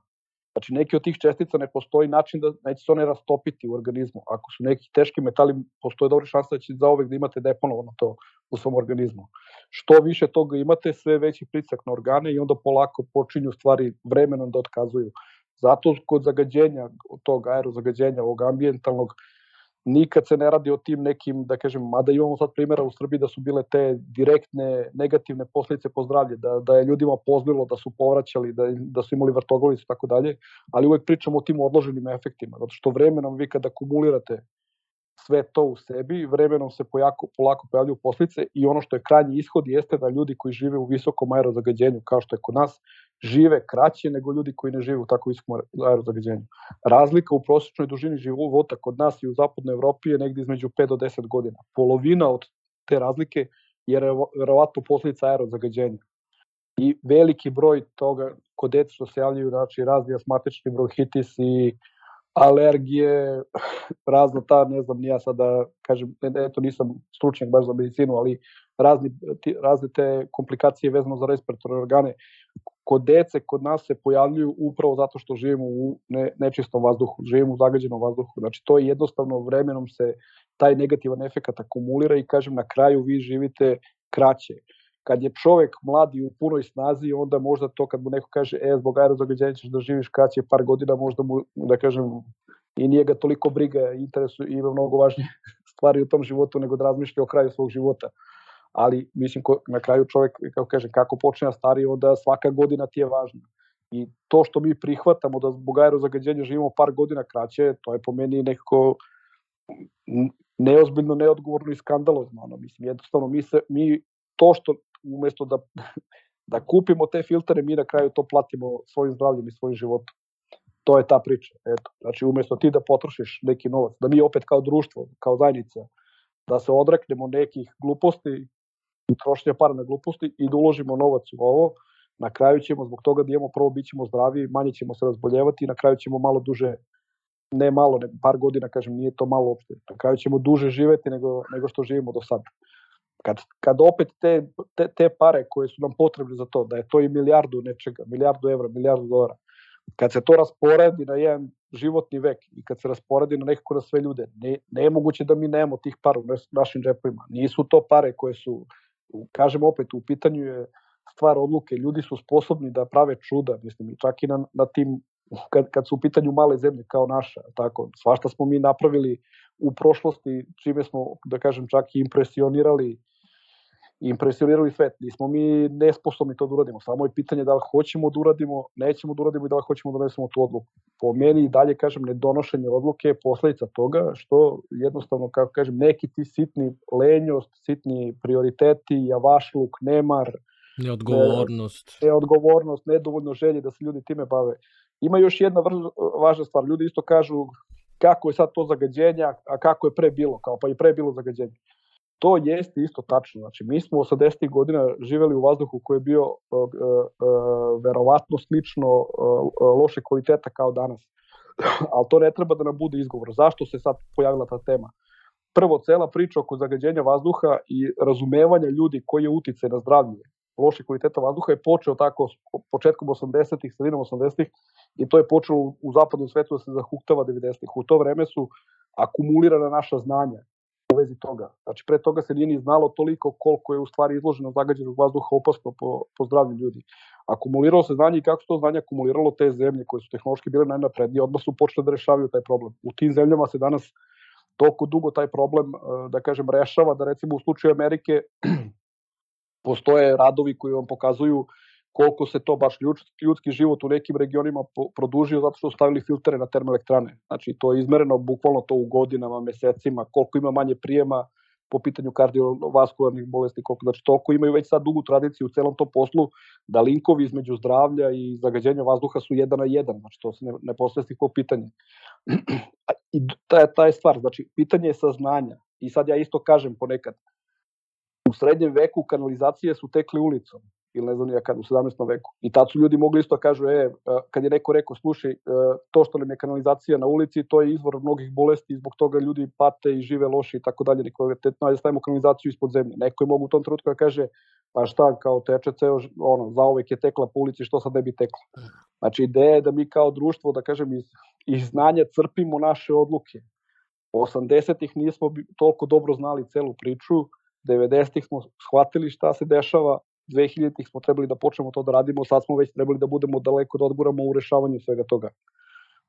Znači neki od tih čestica ne postoji način da neće se one rastopiti u organizmu. Ako su neki teški metali, postoje dobra šansa da će zaovek da imate deponovano to u svom organizmu. Što više toga imate, sve veći pritisak na organe i onda polako počinju stvari vremenom da otkazuju. Zato kod zagađenja, tog aerozagađenja, ovog ambijentalnog, nikad se ne radi o tim nekim, da kažem, mada imamo sad primjera u Srbiji da su bile te direktne negativne posljedice po zdravlje, da, da je ljudima pozbilo, da su povraćali, da, da su imali vrtoglavicu i tako dalje, ali uvek pričamo o tim odloženim efektima, zato što vremenom vi kada akumulirate sve to u sebi, vremenom se pojako, polako pojavljuju posljedice i ono što je krajnji ishod jeste da ljudi koji žive u visokom aerozagađenju, kao što je kod nas, žive kraće nego ljudi koji ne žive u tako visokom aerozagađenju. Razlika u prosječnoj dužini života kod nas i u zapadnoj Evropi je negde između 5 do 10 godina. Polovina od te razlike je verovatno posljedica aerozagađenja. I veliki broj toga kod dece što se javljaju, znači razni asmatični bronhitis i alergije, razno ta, ne znam, ja sad da kažem, ne- eto nisam stručnjak baš za medicinu, ali razni, ti, razne te komplikacije vezano za respiratorne organe kod dece kod nas se pojavljuju upravo zato što živimo u ne, nečistom vazduhu, živimo u zagađenom vazduhu. Znači to je jednostavno vremenom se taj negativan efekat akumulira i kažem na kraju vi živite kraće. Kad je čovek mlad i u punoj snazi, onda možda to kad mu neko kaže, e, zbog aerozagađenja ćeš da živiš kraće par godina, možda mu, da kažem, i nije ga toliko briga, interesu i ima mnogo važnije stvari u tom životu nego da razmišlja o kraju svog života ali mislim ko, na kraju čovjek, kako kaže, kako počne stari, onda svaka godina ti je važna. I to što mi prihvatamo da zbog aerozagađenja živimo par godina kraće, to je po meni nekako neozbiljno, neodgovorno i skandalozno. Ono, mislim, jednostavno mi, se, mi to što umesto da da kupimo te filtere, mi na kraju to platimo svojim zdravljem i svojim životom. To je ta priča. Eto. Znači, umjesto ti da potrošiš neki novac, da mi opet kao društvo, kao zajednica, da se odreknemo nekih gluposti i trošenja para na gluposti i da uložimo novac u ovo, na kraju ćemo zbog toga da imamo prvo bit ćemo zdravi, manje ćemo se razboljevati i na kraju ćemo malo duže ne malo, ne, par godina, kažem, nije to malo uopšte. Na kraju ćemo duže živeti nego, nego što živimo do sada. Kad, kad opet te, te, te pare koje su nam potrebne za to, da je to i milijardu nečega, milijardu evra, milijardu dolara, kad se to rasporedi na jedan životni vek i kad se rasporedi na nekako na sve ljude, ne, ne je moguće da mi nemamo tih para u našim džepovima. Nisu to pare koje su, kažem opet, u pitanju je stvar odluke, ljudi su sposobni da prave čuda, mislim, čak i na, na tim kad, kad su u pitanju male zemlje kao naša, tako, svašta smo mi napravili u prošlosti, čime smo, da kažem, čak i impresionirali impresionirali svet. Nismo mi nesposobni to da uradimo. Samo je pitanje da li hoćemo da uradimo, nećemo da uradimo i da li hoćemo da donesemo tu odluku. Po meni i dalje, kažem, nedonošenje odluke je posledica toga što jednostavno, kako kažem, neki ti sitni lenjost, sitni prioriteti, javašluk, nemar, neodgovornost, ne, neodgovornost, nedovoljno želje da se ljudi time bave. Ima još jedna vrlo važna stvar. Ljudi isto kažu kako je sad to zagađenje, a kako je pre bilo, kao pa i pre bilo zagađenje. To jeste isto tačno. Znači, mi smo 80. godina živeli u vazduhu koji je bio uh, uh, verovatno slično uh, loše kvaliteta kao danas. Ali to ne treba da nam bude izgovor. Zašto se sad pojavila ta tema? Prvo, cela priča oko zagađenja vazduha i razumevanja ljudi koji je uticaj na zdravlje loše kvaliteta vazduha je počeo tako početkom 80-ih, sredinom 80-ih i to je počelo u zapadnom svetu da se zahuktava 90-ih. U to vreme su akumulirana naša znanja u vezi toga. Znači, pre toga se nije ni znalo toliko koliko je u stvari izloženo zagađenog vazduha opasno po, po zdravlju ljudi. Akumuliralo se znanje i kako to znanje akumuliralo te zemlje koje su tehnološki bile najnaprednije, odmah su počele da rešavaju taj problem. U tim zemljama se danas toliko dugo taj problem, da kažem, rešava, da recimo u slučaju Amerike postoje radovi koji vam pokazuju koliko se to baš ljudski život u nekim regionima produžio zato što su stavili filtere na termoelektrane. Znači to je izmereno bukvalno to u godinama, mesecima, koliko ima manje prijema po pitanju kardiovaskularnih bolesti, koliko, znači toliko imaju već sad dugu tradiciju u celom tom poslu, da linkovi između zdravlja i zagađenja vazduha su jedan na jedan, znači to se ne, ne postoje nikako pitanje. I ta, ta je stvar, znači pitanje je saznanja. I sad ja isto kažem ponekad, u srednjem veku kanalizacije su tekle ulicom ili ne znam ja kad, u 17. veku. I tad su ljudi mogli isto da kažu, e, kad je neko rekao, slušaj, to što nam je kanalizacija na ulici, to je izvor mnogih bolesti, zbog toga ljudi pate i žive loše i tako dalje, nekvalitetno, ajde stavimo kanalizaciju ispod zemlje. Neko je mogu u tom trenutku da kaže, pa šta, kao teče ceo, ono, zaovek je tekla po ulici, što sad ne bi tekla. Znači, ideja je da mi kao društvo, da kažem, iz, iz znanja crpimo naše odluke. 80-ih nismo toliko dobro znali celu priču, 90-ih smo shvatili šta se dešava, 2000-ih smo trebali da počnemo to da radimo, sad smo već trebali da budemo daleko da odguramo u rešavanju svega toga.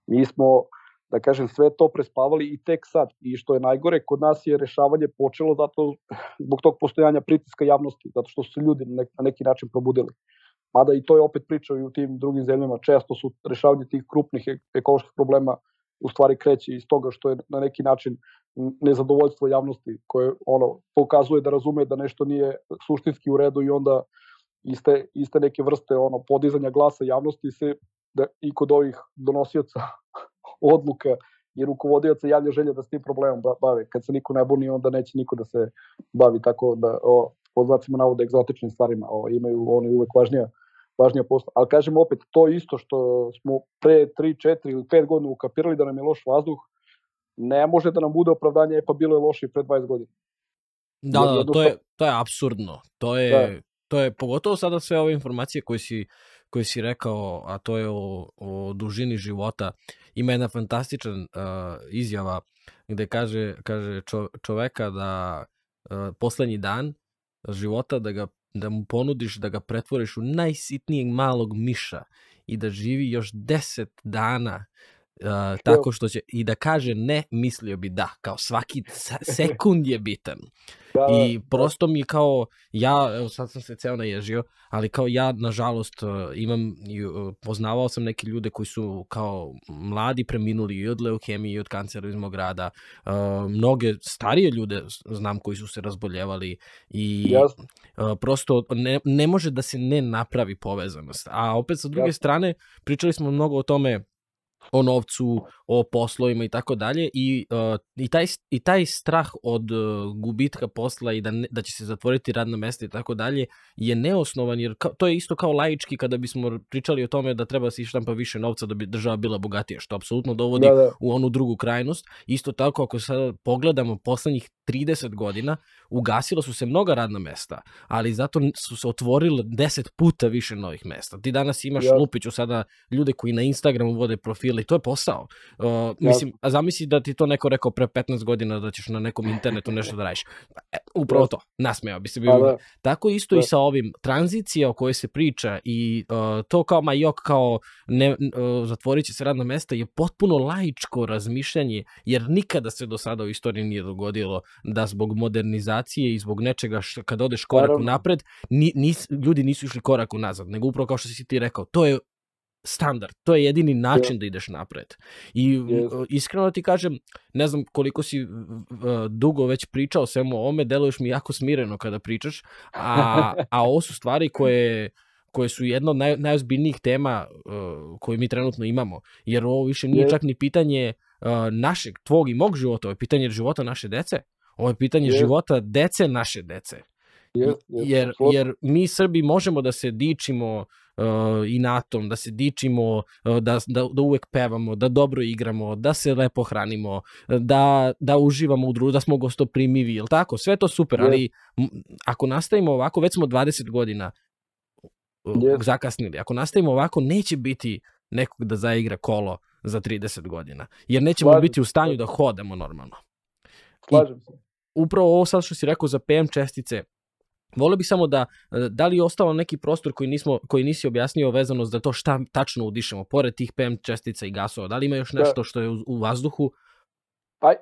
Mi smo, da kažem, sve to prespavali i tek sad. I što je najgore, kod nas je rešavanje počelo zato zbog tog postojanja pritiska javnosti, zato što su se ljudi na neki način probudili. Mada i to je opet priča i u tim drugim zemljama. Često su rešavanje tih krupnih ekoloških problema u stvari kreće iz toga što je na neki način nezadovoljstvo javnosti koje ono pokazuje da razume da nešto nije suštinski u redu i onda iste, iste neke vrste ono podizanja glasa javnosti se da i kod ovih donosioca odluka i rukovodioca javlja želja da s tim problemom bave. Kad se niko ne buni, onda neće niko da se bavi tako da o, pod znacima navode egzotičnim stvarima. O, imaju oni uvek važnija važnija posla. Ali kažem opet, to isto što smo pre 3, 4 ili 5 godina ukapirali da nam je loš vazduh, ne može da nam bude opravdanje, e pa bilo je loše pre 20 godina. Da, da, da to je, to je absurdno. To je, da. to je pogotovo sada sve ove informacije koje si, koje si rekao, a to je o, o dužini života. Ima jedna fantastična uh, izjava gde kaže, kaže čo, čoveka da uh, poslednji dan života da ga da mu ponudiš da ga pretvoriš u najsitnijeg malog miša i da živi još 10 dana Uh, tako što će i da kaže ne, mislio bi da, kao svaki sekund je bitan. Da, I da. prosto mi kao, ja, evo sad sam se ceo naježio, ali kao ja, nažalost, uh, imam, uh, poznavao sam neke ljude koji su kao mladi preminuli i od leukemije i od kancera iz mog grada. Uh, mnoge starije ljude znam koji su se razboljevali i Jasne. Uh, prosto ne, ne može da se ne napravi povezanost. A opet sa druge Jasne. strane, pričali smo mnogo o tome o novcu, o poslovima i tako dalje i, uh, i, taj, i taj strah od uh, gubitka posla i da, ne, da će se zatvoriti radna mesta i tako dalje je neosnovan jer ka, to je isto kao laički kada bismo pričali o tome da treba da se ištampa više novca da bi država bila bogatija, što apsolutno dovodi da, da. u onu drugu krajnost. Isto tako ako sad pogledamo poslednjih 30 godina, ugasilo su se mnoga radna mesta, ali zato su se otvorile 10 puta više novih mesta. Ti danas imaš ja. Lupiću sada ljude koji na Instagramu vode profile i to je posao. Uh, ja. Mislim, a zamisli da ti to neko rekao pre 15 godina da ćeš na nekom internetu nešto da radiš. E, upravo ja. to, nasmeo bi se bio. Pa da. Tako isto ja. i sa ovim. Tranzicija o kojoj se priča i uh, to kao majok kao ne, uh, zatvorit će se radna mesta je potpuno laičko razmišljanje, jer nikada se do sada u istoriji nije dogodilo da zbog modernizacije i zbog nečega što kad odeš korak Naravno. napred, ni, nis, ljudi nisu išli korak unazad, nego upravo kao što si ti rekao, to je standard, to je jedini način yeah. da ideš napred. I yes. iskreno da ti kažem, ne znam koliko si uh, dugo već pričao svemu o ome, deluješ mi jako smireno kada pričaš, a, a ovo su stvari koje koje su jedna od naj, najozbiljnijih tema uh, koje mi trenutno imamo. Jer ovo više nije yes. čak ni pitanje uh, našeg, tvog i mog života, ovo je pitanje života naše dece. Ovo je pitanje yes. života dece naše dece. Yes, yes, jer, jer mi Srbi možemo da se dičimo uh, i natom, da se dičimo, uh, da, da, da uvek pevamo, da dobro igramo, da se lepo hranimo, da, da uživamo u društvu, da smo gostoprimivi, ili tako? Sve to super, yes. ali ako nastavimo ovako, već smo 20 godina uh, yes. zakasnili. Ako nastavimo ovako, neće biti nekog da zaigra kolo za 30 godina, jer nećemo Slažem. biti u stanju da hodamo normalno. Slažem se upravo ovo sad što si rekao za PM čestice, Volio bih samo da, da li je ostalo neki prostor koji, nismo, koji nisi objasnio vezano za to šta tačno udišemo, pored tih PM čestica i gasova, da li ima još da. nešto što je u, u vazduhu? Pa,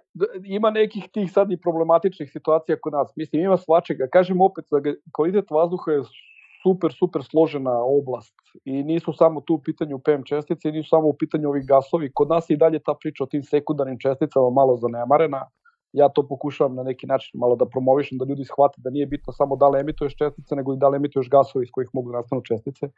ima nekih tih sad i problematičnih situacija kod nas. Mislim, ima svačega. Kažem opet, da kvalitet vazduha je super, super složena oblast i nisu samo tu u pitanju PM čestice, nisu samo u pitanju ovih gasovi. Kod nas i dalje ta priča o tim sekundarnim česticama malo zanemarena ja to pokušavam na neki način malo da promovišem, da ljudi shvate da nije bitno samo da li emituješ čestice, nego i da li emituješ gasove iz kojih mogu da nastanu čestice.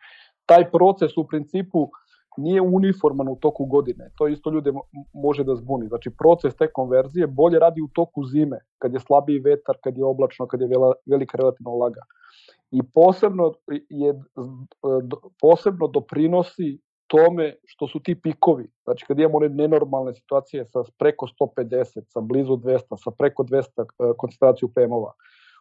Taj proces u principu nije uniforman u toku godine. To isto ljude može da zbuni. Znači, proces te konverzije bolje radi u toku zime, kad je slabiji vetar, kad je oblačno, kad je velika relativna vlaga. I posebno, je, posebno doprinosi tome što su ti pikovi, znači kad imamo one nenormalne situacije sa preko 150, sa blizu 200, sa preko 200 e, koncentraciju PM-ova,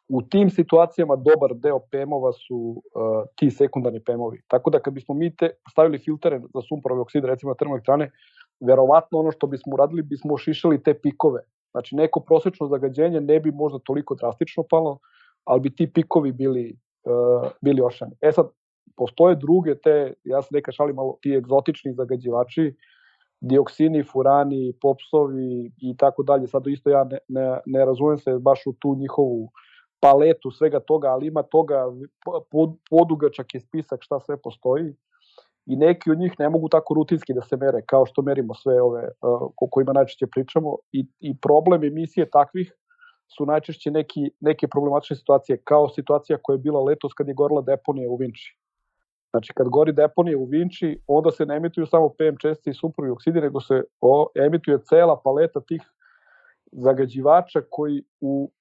u tim situacijama dobar deo PM-ova su uh, ti sekundarni PM-ovi. Tako da kad bismo mi te stavili filtere za sumporove okside recimo na termoelektrane, verovatno ono što bismo uradili bismo ošišali te pikove. Znači neko prosečno zagađenje ne bi možda toliko drastično palo, ali bi ti pikovi bili, uh, bili ošani. E sad, postoje druge te, ja se neka šalim malo, ti egzotični zagađivači, dioksini, furani, popsovi i tako dalje. Sad isto ja ne, ne, ne razumem se baš u tu njihovu paletu svega toga, ali ima toga, pod, podugačak je spisak šta sve postoji i neki od njih ne mogu tako rutinski da se mere, kao što merimo sve ove uh, o kojima najčešće pričamo i, i problem emisije takvih su najčešće neki, neke problematične situacije, kao situacija koja je bila letos kad je gorila deponija u Vinči. Znači, kad gori deponije u Vinči, onda se ne emituju samo PM čestice i sumporovi oksidi, nego se o, emituje cela paleta tih zagađivača koji u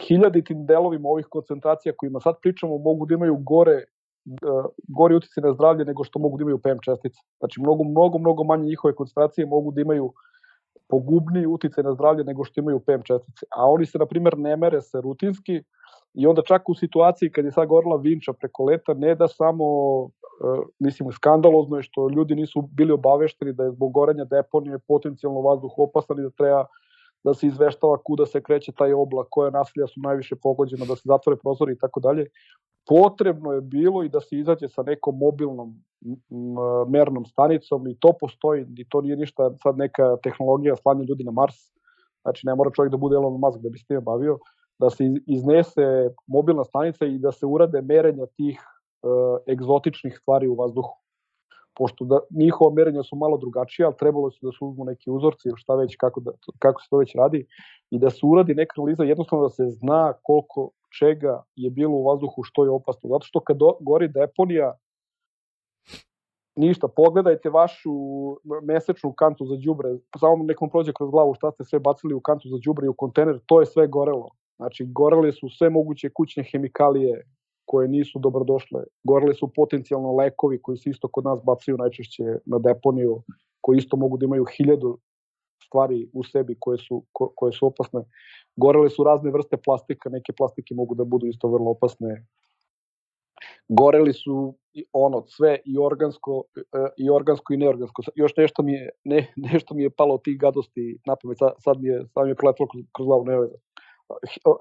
hiljaditim delovima ovih koncentracija kojima sad pričamo mogu da imaju gore uh, gori utice na zdravlje nego što mogu da imaju PM čestice. Znači, mnogo, mnogo, mnogo manje njihove koncentracije mogu da imaju pogubniji utice na zdravlje nego što imaju PM čestice. A oni se, na primjer, ne mere se rutinski, I onda čak u situaciji kad je sad gorila Vinča preko leta, ne da samo, uh, mislim, skandalozno je što ljudi nisu bili obavešteni da je zbog goranja deponije potencijalno vazduh opasan i da treba da se izveštava kuda se kreće taj oblak, koja nasilja su najviše pogođena, da se zatvore prozori i tako dalje. Potrebno je bilo i da se izađe sa nekom mobilnom mernom stanicom i to postoji i to nije ništa sad neka tehnologija slanja ljudi na Mars. Znači ne mora čovjek da bude Elon Musk da bi se time bavio, da se iznese mobilna stanica i da se urade merenja tih uh, egzotičnih stvari u vazduhu pošto da, njihova merenja su malo drugačija, ali trebalo se da se uzmu neki uzorci ili šta već, kako, da, kako se to već radi, i da se uradi neka analiza, jednostavno da se zna koliko čega je bilo u vazduhu, što je opasno. Zato što kad gori deponija, ništa, pogledajte vašu mesečnu kantu za đubre, samo nekom prođe kroz glavu šta ste sve bacili u kantu za đubre i u kontener, to je sve gorelo. Znači, gorele su sve moguće kućne hemikalije, koje nisu dobrodošle. Gorele su potencijalno lekovi koji se isto kod nas bacaju najčešće na deponiju, koji isto mogu da imaju hiljadu stvari u sebi koje su, ko, koje su opasne. Gorele su razne vrste plastika, neke plastike mogu da budu isto vrlo opasne. Goreli su ono sve i organsko e, i organsko i neorgansko. Još nešto mi je ne, nešto mi je palo od tih gadosti na pamet. Sad, sad mi je sad mi je proletelo kroz, kroz glavu, ne veze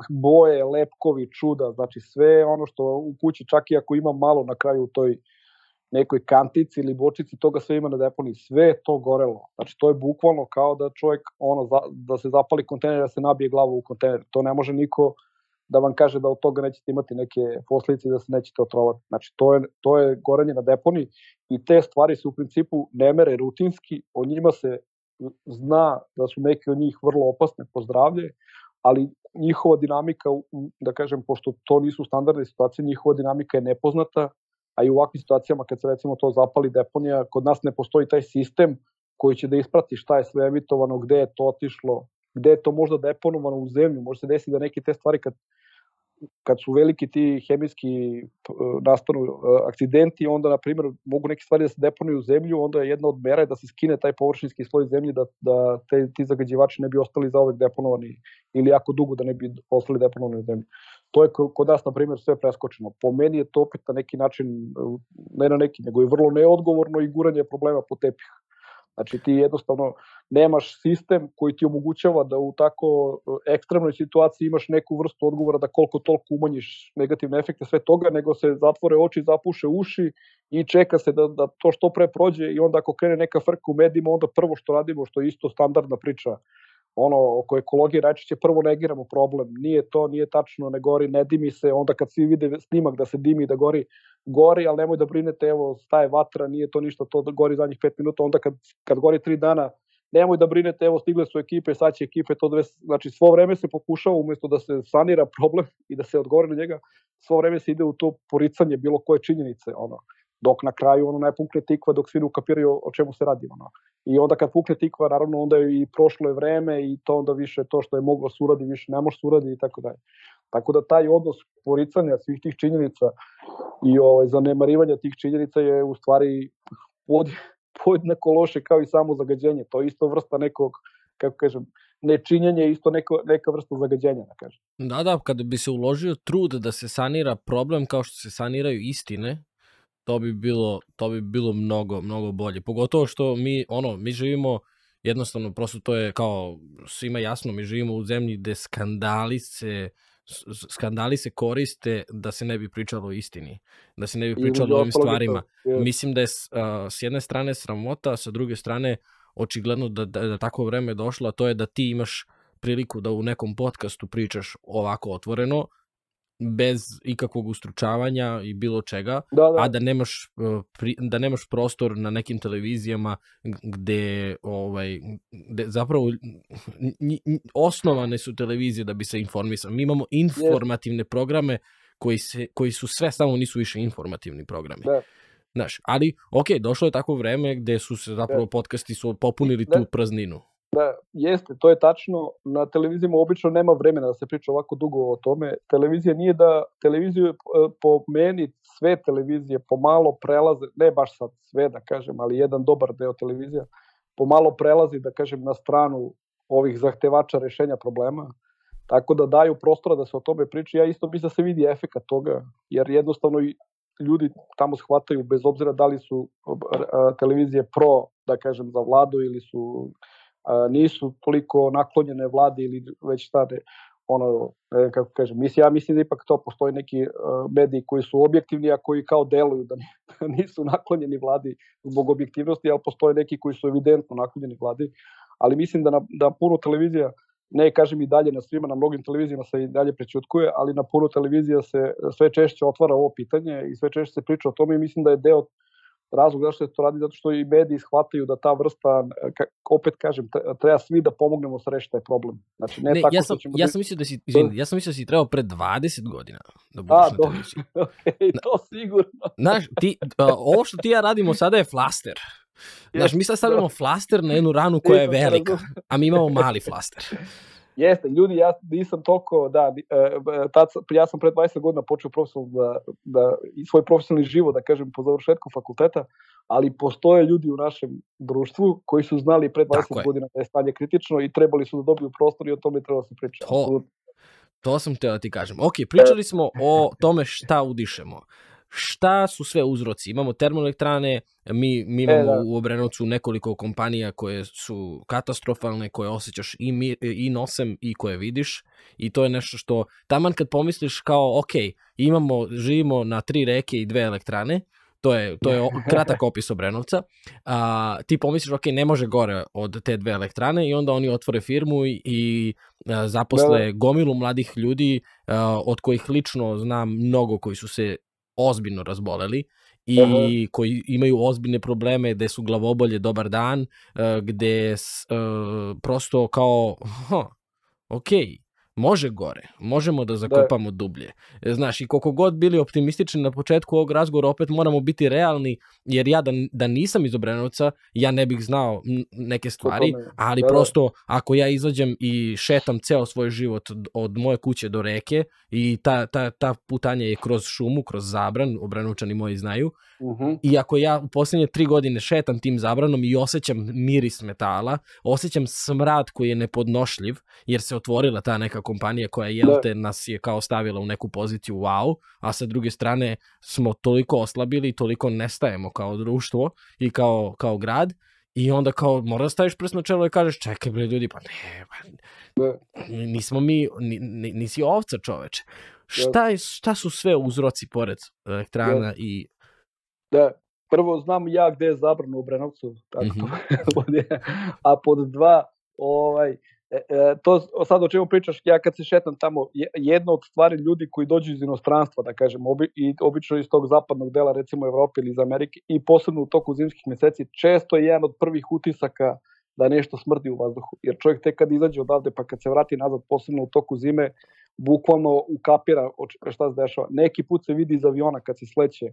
boje, lepkovi, čuda, znači sve ono što u kući, čak i ako ima malo na kraju u toj nekoj kantici ili bočici, toga sve ima na deponi, sve to gorelo. Znači to je bukvalno kao da čovjek ono, da se zapali kontener, da se nabije glavu u kontener. To ne može niko da vam kaže da od toga nećete imati neke posljedice da se nećete otrovati. Znači to je, to je gorenje na deponi i te stvari se u principu ne mere rutinski, o njima se zna da su neke od njih vrlo opasne po zdravlje, ali njihova dinamika, da kažem, pošto to nisu standardne situacije, njihova dinamika je nepoznata, a i u ovakvim situacijama kad se recimo to zapali deponija, kod nas ne postoji taj sistem koji će da isprati šta je sve emitovano, gde je to otišlo, gde je to možda deponovano u zemlju, može se desiti da neke te stvari kad kad su veliki ti hemijski nastanu e, akcidenti, onda, na primjer, mogu neke stvari da se deponuju u zemlju, onda je jedna od mera da se skine taj površinski sloj zemlje, da, da te, ti zagađivači ne bi ostali za uvek deponovani ili jako dugo da ne bi ostali deponovani u zemlji. To je kod nas, na primjer, sve preskočeno. Po meni je to opet na neki način, ne na neki, nego je vrlo neodgovorno i guranje problema po tepih. Znači ti jednostavno nemaš sistem koji ti omogućava da u tako e, ekstremnoj situaciji imaš neku vrstu odgovora da koliko toliko umanjiš negativne efekte sve toga, nego se zatvore oči, zapuše uši i čeka se da, da to što pre prođe i onda ako krene neka frka u medijima, onda prvo što radimo, što je isto standardna priča, ono oko ekologije najčešće prvo negiramo problem. Nije to, nije tačno, ne gori, ne dimi se, onda kad svi vide snimak da se dimi, da gori, gori, ali nemoj da brinete, evo, staje vatra, nije to ništa, to gori zadnjih 5 minuta, onda kad, kad gori 3 dana, nemoj da brinete, evo, stigle su ekipe, sad će ekipe, to dve, znači svo vreme se pokušava umesto da se sanira problem i da se odgovori na njega, svo vreme se ide u to poricanje bilo koje činjenice, ono dok na kraju ono ne pukne tikva dok svi ne ukapiraju o čemu se radi ono. I onda kad pukne tikva naravno onda je i prošlo je vreme i to onda više to što je moglo suradi više ne može suradi i tako dalje. Tako da taj odnos poricanja svih tih činjenica i ovaj zanemarivanja tih činjenica je u stvari pod, podjednako loše kao i samo zagađenje. To je isto vrsta nekog kako kažem, nečinjenje je isto neko, neka vrsta zagađenja, da kažem. Da, da, kada bi se uložio trud da se sanira problem kao što se saniraju istine, to bi bilo, to bi bilo mnogo, mnogo bolje. Pogotovo što mi, ono, mi živimo, jednostavno, prosto to je kao svima jasno, mi živimo u zemlji gde skandali se, skandali se koriste da se ne bi pričalo o istini, da se ne bi pričalo o ovim stvarima. To, Mislim da je uh, s jedne strane sramota, a sa druge strane očigledno da, da, da tako vreme je došlo, a to je da ti imaš priliku da u nekom podcastu pričaš ovako otvoreno, bez ikakvog ustručavanja i bilo čega, da, da. a da nemaš, e, da nemaš prostor na nekim televizijama gde, ovaj, gde zapravo osnovane su televizije da bi se informisao. Mi imamo informativne programe koji, se, koji su sve samo nisu više informativni programi. Da. Znaš, ali, ok, došlo je tako vreme gde su se zapravo da. podcasti su popunili da. tu prazninu. Da, jeste, to je tačno. Na televizijama obično nema vremena da se priča ovako dugo o tome. Televizija nije da, televiziju e, po meni sve televizije pomalo prelaze, ne baš sad sve da kažem, ali jedan dobar deo televizija, pomalo prelazi da kažem na stranu ovih zahtevača rešenja problema. Tako da daju prostora da se o tome priča. Ja isto mislim da se vidi efekat toga, jer jednostavno ljudi tamo shvataju, bez obzira da li su televizije pro, da kažem, za vladu ili su nisu toliko naklonjene vladi ili već stane ono, ne, kako kažem, mislim, ja mislim da ipak to postoji neki uh, mediji koji su objektivni, a koji kao deluju da, da nisu naklonjeni vladi zbog objektivnosti, ali postoje neki koji su evidentno naklonjeni vladi, ali mislim da na, da puno televizija, ne kažem i dalje na svima, na mnogim televizijama se i dalje prećutkuje, ali na puno televizija se sve češće otvara ovo pitanje i sve češće se priča o tome i mislim da je deo razlog zašto se to radi, zato što i mediji shvataju da ta vrsta, opet kažem, treba svi da pomognemo sa reši taj problem. Znači, ne, ne tako ja sam, ćemo... ja sam mislio da si, izvini, ja sam mislio da si trebao pre 20 godina da budeš A, na televiziji. okay, to sigurno. Znaš, ti, ovo što ti ja radimo sada je flaster. Znaš, mi sad stavljamo flaster na jednu ranu koja je velika, a mi imamo mali flaster. Jeste, ljudi, ja nisam toliko, da, e, e, tad, ja sam pre 20 godina počeo profesionalno da, da, svoj profesionalni život, da kažem, po završetku fakulteta, ali postoje ljudi u našem društvu koji su znali pre 20 godina da je stanje kritično i trebali su da dobiju prostor i o tome treba da se priča. To, to sam teo da ti kažem. Ok, pričali smo o tome šta udišemo šta su sve uzroci. Imamo termoelektrane, mi, mi e, imamo e, da. u Obrenovcu nekoliko kompanija koje su katastrofalne, koje osjećaš i, mi, i nosem i koje vidiš i to je nešto što taman kad pomisliš kao ok, imamo, živimo na tri reke i dve elektrane, to je, to je kratak opis Obrenovca, a, ti pomisliš, ok, ne može gore od te dve elektrane i onda oni otvore firmu i, i a, zaposle da, da. gomilu mladih ljudi a, od kojih lično znam mnogo koji su se ozbiljno razboleli i uh -huh. koji imaju ozbiljne probleme gde su glavobolje dobar dan, uh, gde uh, prosto kao, ha, ok, može gore, možemo da zakopamo da. dublje. E, znaš, i koliko god bili optimistični na početku ovog razgovora, opet moramo biti realni, jer ja da, da nisam iz Obrenovca, ja ne bih znao neke stvari, ali da, da. prosto ako ja izađem i šetam ceo svoj život od moje kuće do reke i ta, ta, ta putanja je kroz šumu, kroz zabran, Obrenovčani moji znaju, uh -huh. i ako ja u poslednje tri godine šetam tim zabranom i osjećam miris metala, osjećam smrad koji je nepodnošljiv, jer se otvorila ta neka kompanija koja jel da. te nas je kao stavila u neku poziciju wow, a sa druge strane smo toliko oslabili i toliko nestajemo kao društvo i kao, kao grad i onda kao mora da staviš prst na čelo i kažeš čekaj bre ljudi pa ne, pa, da. nismo mi, ni, nisi ovca čoveče. Šta, je, šta su sve uzroci pored elektrana i... Da, prvo znam ja gde je zabrano u Brenovcu, tako mm -hmm. a pod dva, ovaj, E, e, to sad o čemu pričaš, ja kad se šetam tamo, jedna od stvari ljudi koji dođu iz inostranstva, da kažem, obi, i obično iz tog zapadnog dela, recimo Evrope ili iz Amerike, i posebno u toku zimskih meseci, često je jedan od prvih utisaka da nešto smrdi u vazduhu. Jer čovjek tek kad izađe odavde, pa kad se vrati nazad, posebno u toku zime, bukvalno ukapira šta se dešava. Neki put se vidi iz aviona kad se sleće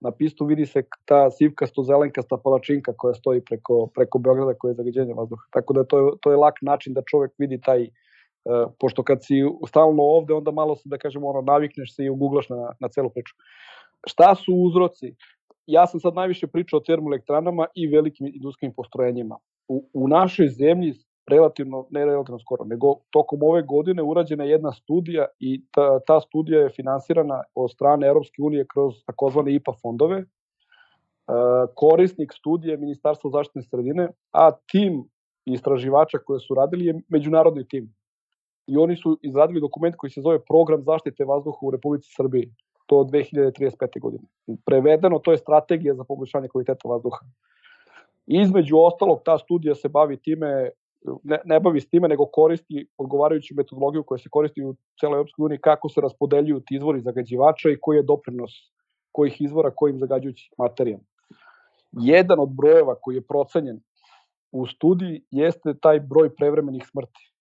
na pistu vidi se ta sivkasto zelenkasta palačinka koja stoji preko, preko Beograda koja je zagađenje vazduha. Tako da to je, to je lak način da čovek vidi taj, uh, pošto kad si stalno ovde, onda malo se, da kažemo, ono, navikneš se i uguglaš na, na celu priču. Šta su uzroci? Ja sam sad najviše pričao o termoelektranama i velikim industrijskim postrojenjima. U, u našoj zemlji relativno, ne relativno skoro, nego tokom ove godine urađena jedna studija i ta, ta studija je finansirana od strane Europske unije kroz takozvane IPA fondove. E, korisnik studije je Ministarstvo zaštitne sredine, a tim istraživača koje su radili je međunarodni tim. I oni su izradili dokument koji se zove Program zaštite vazduha u Republici Srbiji. To od 2035. godine. Prevedeno, to je strategija za poboljšanje kvaliteta vazduha. Između ostalog, ta studija se bavi time ne, ne bavi s time, nego koristi odgovarajuću metodologiju koja se koristi u celoj Europskoj uniji kako se raspodeljuju ti izvori zagađivača i koji je doprinos kojih izvora kojim zagađujućih materijama. Jedan od brojeva koji je procenjen u studiji jeste taj broj prevremenih smrti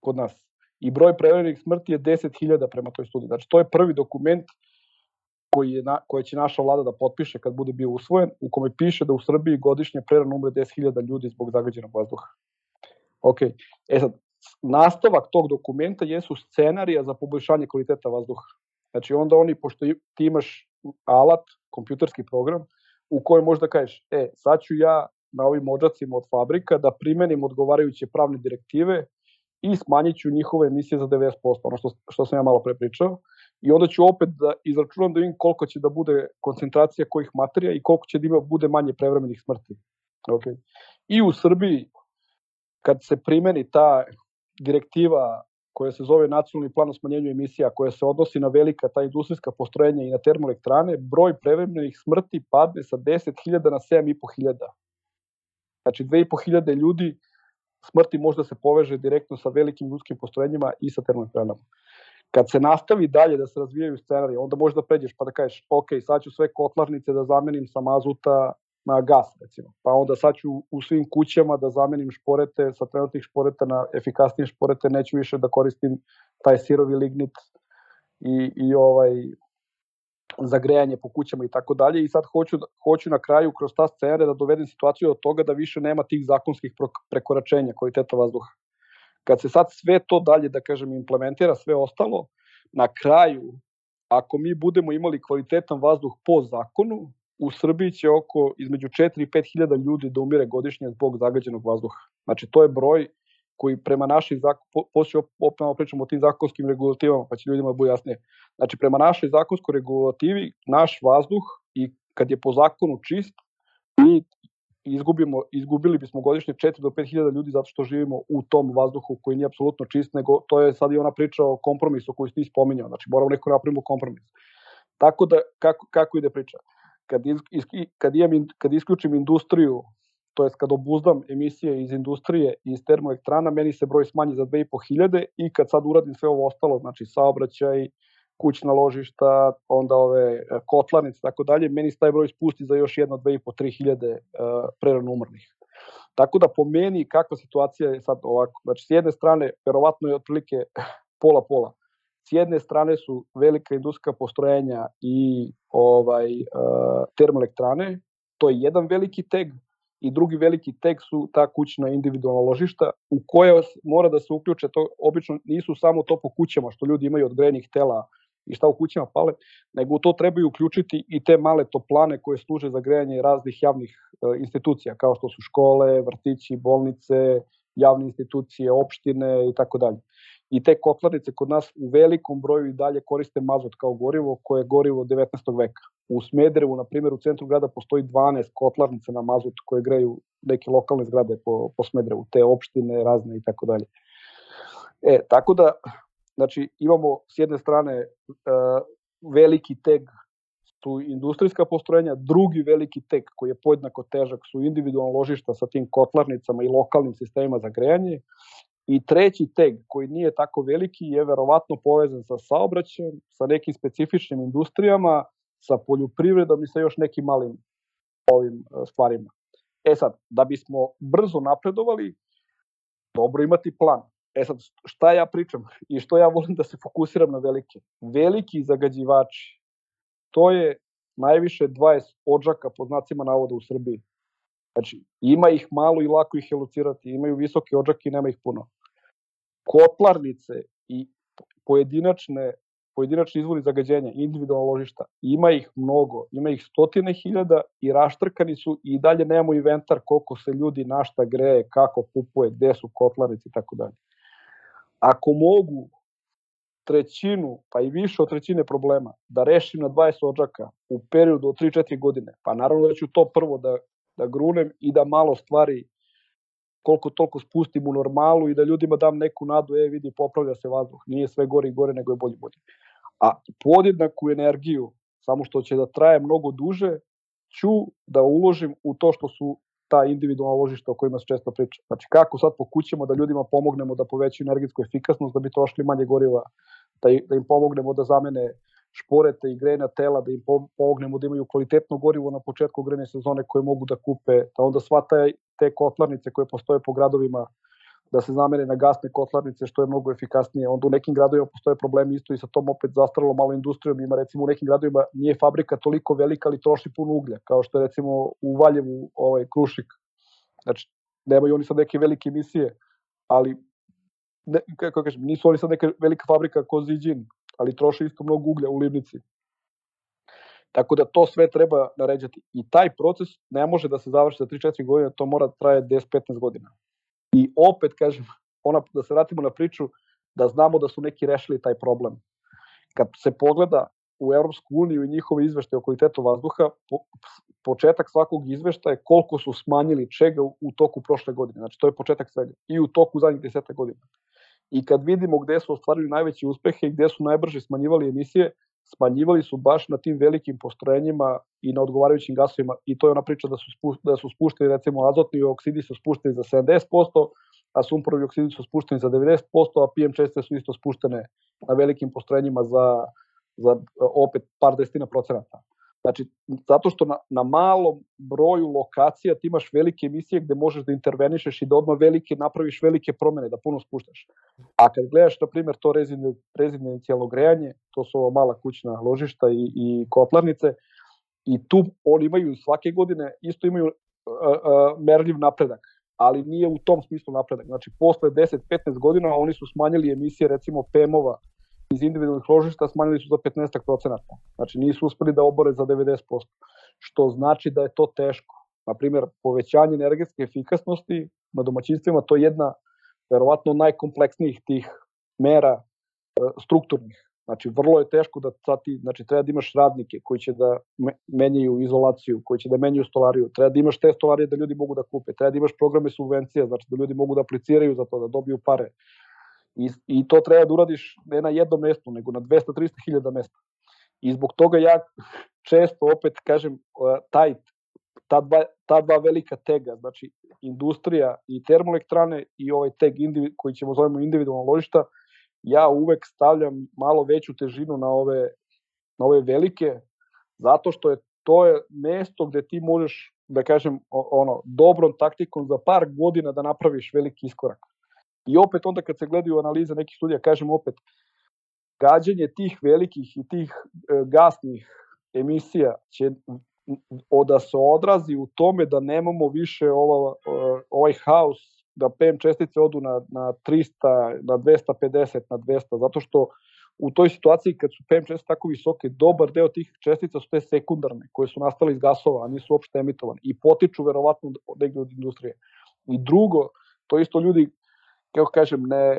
kod nas. I broj prevremenih smrti je 10.000 prema toj studiji. Znači, to je prvi dokument koji je na, koje će naša vlada da potpiše kad bude bio usvojen, u kome piše da u Srbiji godišnje prerano umre 10.000 ljudi zbog zagađenog vazduha. Ok, e sad, nastavak tog dokumenta jesu scenarija za poboljšanje kvaliteta vazduha. Znači onda oni, pošto ti imaš alat, kompjuterski program, u kojem možda kažeš, e, sad ću ja na ovim ođacima od fabrika da primenim odgovarajuće pravne direktive i smanjit ću njihove emisije za 90%, ono što, što sam ja malo pre pričao, i onda ću opet da izračunam da vidim koliko će da bude koncentracija kojih materija i koliko će da ima bude manje prevremenih smrti. Okay. I u Srbiji kad se primeni ta direktiva koja se zove nacionalni plan o smanjenju emisija, koja se odnosi na velika ta industrijska postrojenja i na termoelektrane, broj prevremenih smrti padne sa 10.000 na 7.500. Znači 2.500 ljudi smrti možda se poveže direktno sa velikim ljudskim postrojenjima i sa termoelektranama. Kad se nastavi dalje da se razvijaju scenarije, onda možeš da pređeš pa da kažeš, ok, sad ću sve kotlarnice da zamenim sa mazuta na gas, recimo. Pa onda sad ću u svim kućama da zamenim šporete sa trenutnih šporeta na efikasnije šporete, neću više da koristim taj sirovi lignit i, i ovaj za grejanje po kućama i tako dalje i sad hoću, hoću na kraju kroz ta scenarija da dovedem situaciju od toga da više nema tih zakonskih prekoračenja kvaliteta vazduha. Kad se sad sve to dalje, da kažem, implementira, sve ostalo, na kraju, ako mi budemo imali kvalitetan vazduh po zakonu, u Srbiji će oko između 4 i 5 hiljada ljudi da umire godišnje zbog zagađenog vazduha. Znači, to je broj koji prema našoj poslije opet malo pričamo o tim zakonskim regulativama, pa će ljudima da bude jasnije. Znači, prema našoj zakonskoj regulativi, naš vazduh i kad je po zakonu čist, mi izgubimo, izgubili bismo godišnje 4 do 5 hiljada ljudi zato što živimo u tom vazduhu koji nije apsolutno čist, nego to je sad i ona priča o kompromisu koju ste ispominjao, znači moramo neko da napravimo kompromis. Tako da, kako, kako ide priča? Kad, iz, kad, imam, kad isključim industriju to jest kad obuzdam emisije iz industrije i iz termoelektrana, meni se broj smanji za 2500 i kad sad uradim sve ovo ostalo, znači saobraćaj, kućna ložišta, onda ove e, kotlarnice i tako dalje, meni se taj broj spusti za još jedno 2500-3000 uh, prerano umrlih. Tako da po meni kakva situacija je sad ovako. Znači s jedne strane, verovatno je otprilike pola-pola. S jedne strane su velika industrijska postrojenja i ovaj uh, termoelektrane, to je jedan veliki teg, i drugi veliki tek su ta kućna individualna ložišta u koje mora da se uključe, to obično nisu samo to po kućama što ljudi imaju od grejenih tela i šta u kućama pale, nego to trebaju uključiti i te male toplane koje služe za grejanje raznih javnih e, institucija, kao što su škole, vrtići, bolnice, javne institucije, opštine i tako dalje i te kotlarnice kod nas u velikom broju i dalje koriste mazot kao gorivo, koje je gorivo 19. veka. U Smederevu, na primjer, u centru grada postoji 12 kotlarnica na mazot koje greju neke lokalne zgrade po, po Smederevu, te opštine razne i tako dalje. E, tako da, znači, imamo s jedne strane uh, veliki teg su industrijska postrojenja, drugi veliki tek koji je podjednako težak su individualno ložišta sa tim kotlarnicama i lokalnim sistemima za grejanje I treći teg koji nije tako veliki je verovatno povezan sa saobraćajem, sa nekim specifičnim industrijama, sa poljoprivredom i sa još nekim malim ovim e, stvarima. E sad, da bismo brzo napredovali, dobro imati plan. E sad, šta ja pričam i što ja volim da se fokusiram na velike? Veliki zagađivači, to je najviše 20 odžaka pod znacima navoda u Srbiji. Znači, ima ih malo i lako ih je locirati, imaju visoke odžake i nema ih puno. Kotlarnice i pojedinačne pojedinačni izvori zagađenja, individualna ložišta, ima ih mnogo, ima ih stotine hiljada i raštrkani su i dalje nemamo inventar koliko se ljudi našta greje, kako kupuje, gde su kotlarnice i tako dalje. Ako mogu trećinu, pa i više od trećine problema da rešim na 20 odžaka u periodu od 3-4 godine, pa naravno da ću to prvo da da grunem i da malo stvari koliko toliko spustim u normalu i da ljudima dam neku nadu, e vidi popravlja se vazduh, nije sve gore i gore nego je bolje bolje. A podjednaku energiju, samo što će da traje mnogo duže, ću da uložim u to što su ta individualna ložišta o kojima se često priča. Znači kako sad po kućama da ljudima pomognemo da povećaju energetsku efikasnost, da bi trošili manje goriva, da, da im pomognemo da zamene šporete i grejna tela, da im pomognemo da imaju kvalitetno gorivo na početku grejne sezone koje mogu da kupe, da onda sva taj, te kotlarnice koje postoje po gradovima da se zamene na gasne kotlarnice što je mnogo efikasnije. Onda u nekim gradovima postoje problemi isto i sa tom opet zastaralo malo industrijom. Ima recimo u nekim gradovima nije fabrika toliko velika ali troši puno uglja, kao što je recimo u Valjevu ovaj Krušik. Znači, nemaju oni sad neke velike emisije, ali ne, kako kažem, nisu oni sad neka velika fabrika ko Ziđin, ali troši isto mnogo uglja u livnici. Tako da to sve treba naređati. I taj proces ne može da se završi za 3-4 godine, to mora da traje 10-15 godina. I opet, kažem, ona, da se vratimo na priču, da znamo da su neki rešili taj problem. Kad se pogleda u Europsku uniju i njihove izveštaje o kvalitetu vazduha, po, početak svakog izveštaja je koliko su smanjili čega u, u toku prošle godine. Znači, to je početak svega. I u toku zadnjih deseta godina. I kad vidimo gde su ostvarili najveće uspehe i gde su najbrže smanjivali emisije, smanjivali su baš na tim velikim postrojenjima i na odgovarajućim gasovima i to je ona priča da su, spu, da su spušteni recimo azotni oksidi su spušteni za 70%, a sumporovi oksidi su spušteni za 90%, a PM česte su isto spuštene na velikim postrojenjima za, za opet par desetina procenata. Znači, zato što na, na malom broju lokacija ti imaš velike emisije gde možeš da intervenišeš i da odmah velike napraviš velike promene, da puno spuštaš. A kad gledaš, na primjer, to rezidencijalno grejanje, to su ova mala kućna ložišta i, i kotlarnice, i tu oni imaju svake godine, isto imaju uh, uh, merljiv napredak, ali nije u tom smislu napredak. Znači, posle 10-15 godina oni su smanjili emisije, recimo, PM-ova iz individualnih ložišta smanjili su za 15%. Znači nisu uspeli da obore za 90%, što znači da je to teško. Naprimjer, povećanje energetske efikasnosti na domaćinstvima, to je jedna, verovatno, najkompleksnijih tih mera e, strukturnih. Znači, vrlo je teško da sad ti, znači, treba da imaš radnike koji će da menjaju izolaciju, koji će da menjaju stolariju, treba da imaš te stolarije da ljudi mogu da kupe, treba da imaš programe subvencija, znači da ljudi mogu da apliciraju za to, da dobiju pare, I, I to treba da uradiš ne na jednom mestu, nego na 200-300 hiljada mesta. I zbog toga ja često opet kažem taj, ta, dva, ta dva velika tega, znači industrija i termoelektrane i ovaj teg individ, koji ćemo zovemo individualno ložišta, ja uvek stavljam malo veću težinu na ove, na ove velike, zato što je to je mesto gde ti možeš, da kažem, ono, dobrom taktikom za par godina da napraviš veliki iskorak. I opet onda kad se gledaju analize nekih studija, kažem opet, gađanje tih velikih i tih e, gasnih emisija će da se odrazi u tome da nemamo više ova, e, ovaj haos, da PM čestice odu na, na 300, na 250, na 200, zato što u toj situaciji kad su PM čestice tako visoke, dobar deo tih čestica su te sekundarne, koje su nastale iz gasova, a nisu uopšte emitovane i potiču verovatno negde od industrije. I drugo, to isto ljudi kako kažem, ne,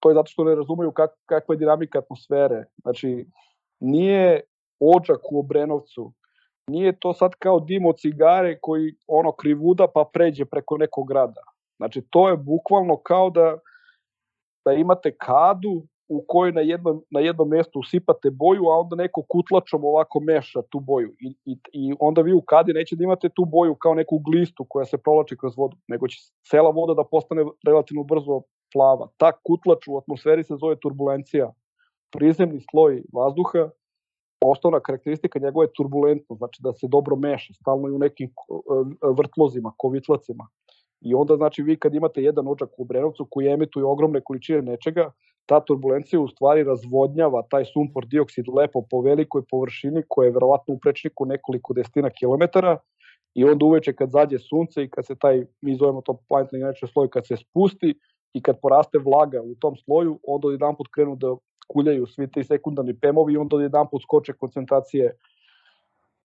to je zato što ne razumeju kak, kakva je dinamika atmosfere. Znači, nije ođak u Obrenovcu, nije to sad kao dim od cigare koji ono krivuda pa pređe preko nekog grada. Znači, to je bukvalno kao da, da imate kadu u kojoj na jednom, na jednom mestu usipate boju, a onda neko kutlačom ovako meša tu boju. I, i, I onda vi u kadi neće da imate tu boju kao neku glistu koja se provlači kroz vodu, nego će cela voda da postane relativno brzo plava. Ta kutlač u atmosferi se zove turbulencija. Prizemni sloj vazduha, osnovna karakteristika njegove je turbulentno, znači da se dobro meša, stalno i u nekim e, vrtlozima, kovitlacima. I onda, znači, vi kad imate jedan očak u Brenovcu koji emituje ogromne količine nečega, ta turbulencija u stvari razvodnjava taj sumpor dioksid lepo po velikoj površini koja je verovatno u prečniku nekoliko desetina kilometara i onda uveče kad zađe sunce i kad se taj, mi zovemo to planetni granični sloj, kad se spusti i kad poraste vlaga u tom sloju, onda jedan put krenu da kuljaju svi ti sekundarni pemovi i onda jedan put skoče koncentracije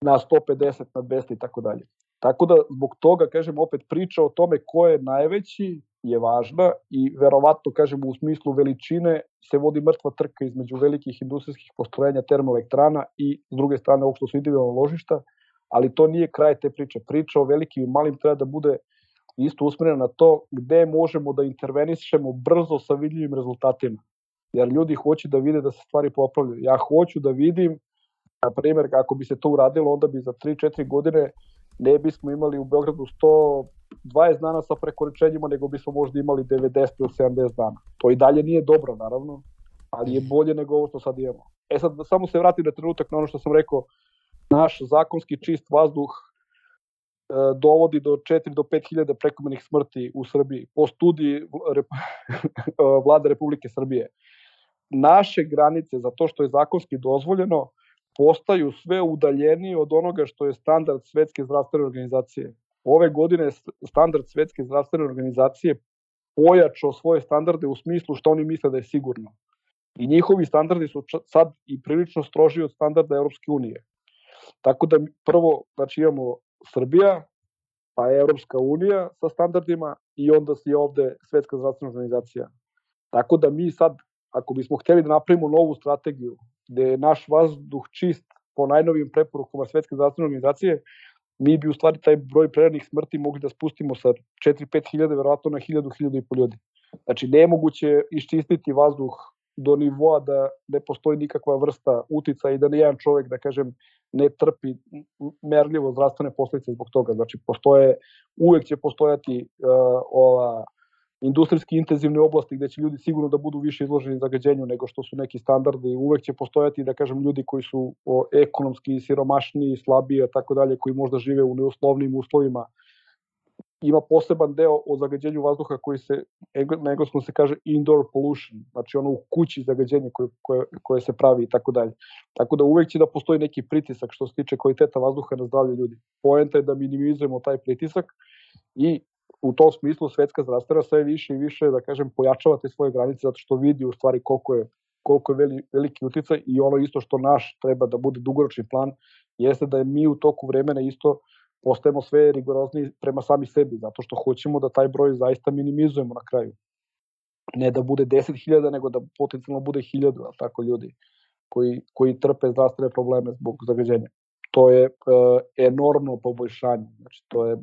na 150, na 200 i tako dalje. Tako da zbog toga, kažem, opet priča o tome ko je najveći je važna i verovatno, kažem, u smislu veličine se vodi mrtva trka između velikih industrijskih postrojenja termoelektrana i s druge strane ovog što su individualno ložišta, ali to nije kraj te priče. Priča o velikim i malim treba da bude isto usmjerena na to gde možemo da intervenišemo brzo sa vidljivim rezultatima. Jer ljudi hoće da vide da se stvari popravljaju. Ja hoću da vidim, na primjer, kako bi se to uradilo, onda bi za 3-4 godine ne bismo imali u Beogradu 120 dana sa prekoračenjima, nego bismo možda imali 90 ili 70 dana. To i dalje nije dobro, naravno, ali je bolje nego ovo što sad imamo. E sad, samo se vratim na trenutak na ono što sam rekao, naš zakonski čist vazduh e, dovodi do 4 do 5 hiljada prekomenih smrti u Srbiji po studiji vlade Republike Srbije. Naše granice, za to što je zakonski dozvoljeno, postaju sve udaljeniji od onoga što je standard svetske zdravstvene organizacije. Ove godine standard svetske zdravstvene organizacije pojačao svoje standarde u smislu što oni misle da je sigurno. I njihovi standardi su sad i prilično stroži od standarda Europske unije. Tako da prvo, znači imamo Srbija, pa je Evropska unija sa standardima i onda si ovde Svetska zdravstvena organizacija. Tako da mi sad, ako bismo hteli da napravimo novu strategiju gde je naš vazduh čist po najnovijim preporukama Svetske zdravstvene organizacije, mi bi u stvari taj broj preranih smrti mogli da spustimo sa 4-5 hiljada, verovatno na 1000-1000 i po ljudi. Znači, nemoguće iščistiti vazduh do nivoa da ne postoji nikakva vrsta utica i da ne jedan čovek, da kažem, ne trpi merljivo zdravstvene posledice zbog toga. Znači, postoje, uvek će postojati uh, ova industrijski intenzivne oblasti gde će ljudi sigurno da budu više izloženi zagađenju nego što su neki standardi. Uvek će postojati, da kažem, ljudi koji su o, ekonomski siromašniji, slabiji, tako dalje, koji možda žive u neuslovnim uslovima. Ima poseban deo o zagađenju vazduha koji se, na engleskom se kaže indoor pollution, znači ono u kući zagađenje koje, koje, koje se pravi i tako dalje. Tako da uvek će da postoji neki pritisak što se tiče kvaliteta vazduha na zdravlje ljudi. Poenta je da minimizujemo taj pritisak i u tom smislu svetska zdravstvena sve više i više, da kažem, pojačava te svoje granice zato što vidi u stvari koliko je, koliko je veli, veliki uticaj i ono isto što naš treba da bude dugoročni plan jeste da je mi u toku vremena isto postajemo sve rigorozniji prema sami sebi, zato što hoćemo da taj broj zaista minimizujemo na kraju. Ne da bude 10.000, nego da potencijalno bude 1000, tako ljudi koji, koji trpe zdravstvene probleme zbog zagađenja. To je e, enormno poboljšanje. Znači, to je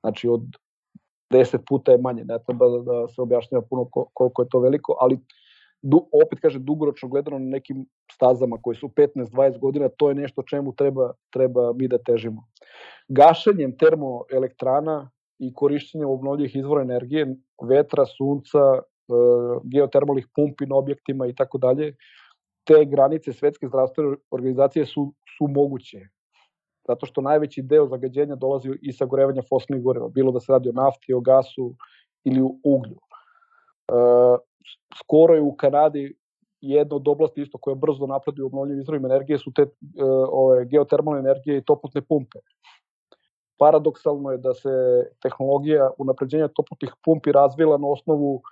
znači od 10 puta je manje, ne treba da, da se objašnjava puno koliko je to veliko, ali du, opet kaže dugoročno gledano na nekim stazama koji su 15-20 godina, to je nešto čemu treba, treba mi da težimo. Gašenjem termoelektrana i korišćenjem obnovljivih izvora energije, vetra, sunca, e, geotermalnih pumpi na objektima i tako dalje, te granice svetske zdravstvene organizacije su, su moguće zato što najveći deo zagađenja dolazi iz sagorevanja fosilnih goriva, bilo da se radi o nafti, o gasu ili o uglju. E, skoro je u Kanadi jedna od oblasti isto koja brzo napreduje u obnovljivim izvorima energije su te e, ove, geotermalne energije i toplotne pumpe. Paradoksalno je da se tehnologija unapređenja toplotnih pumpi razvila na osnovu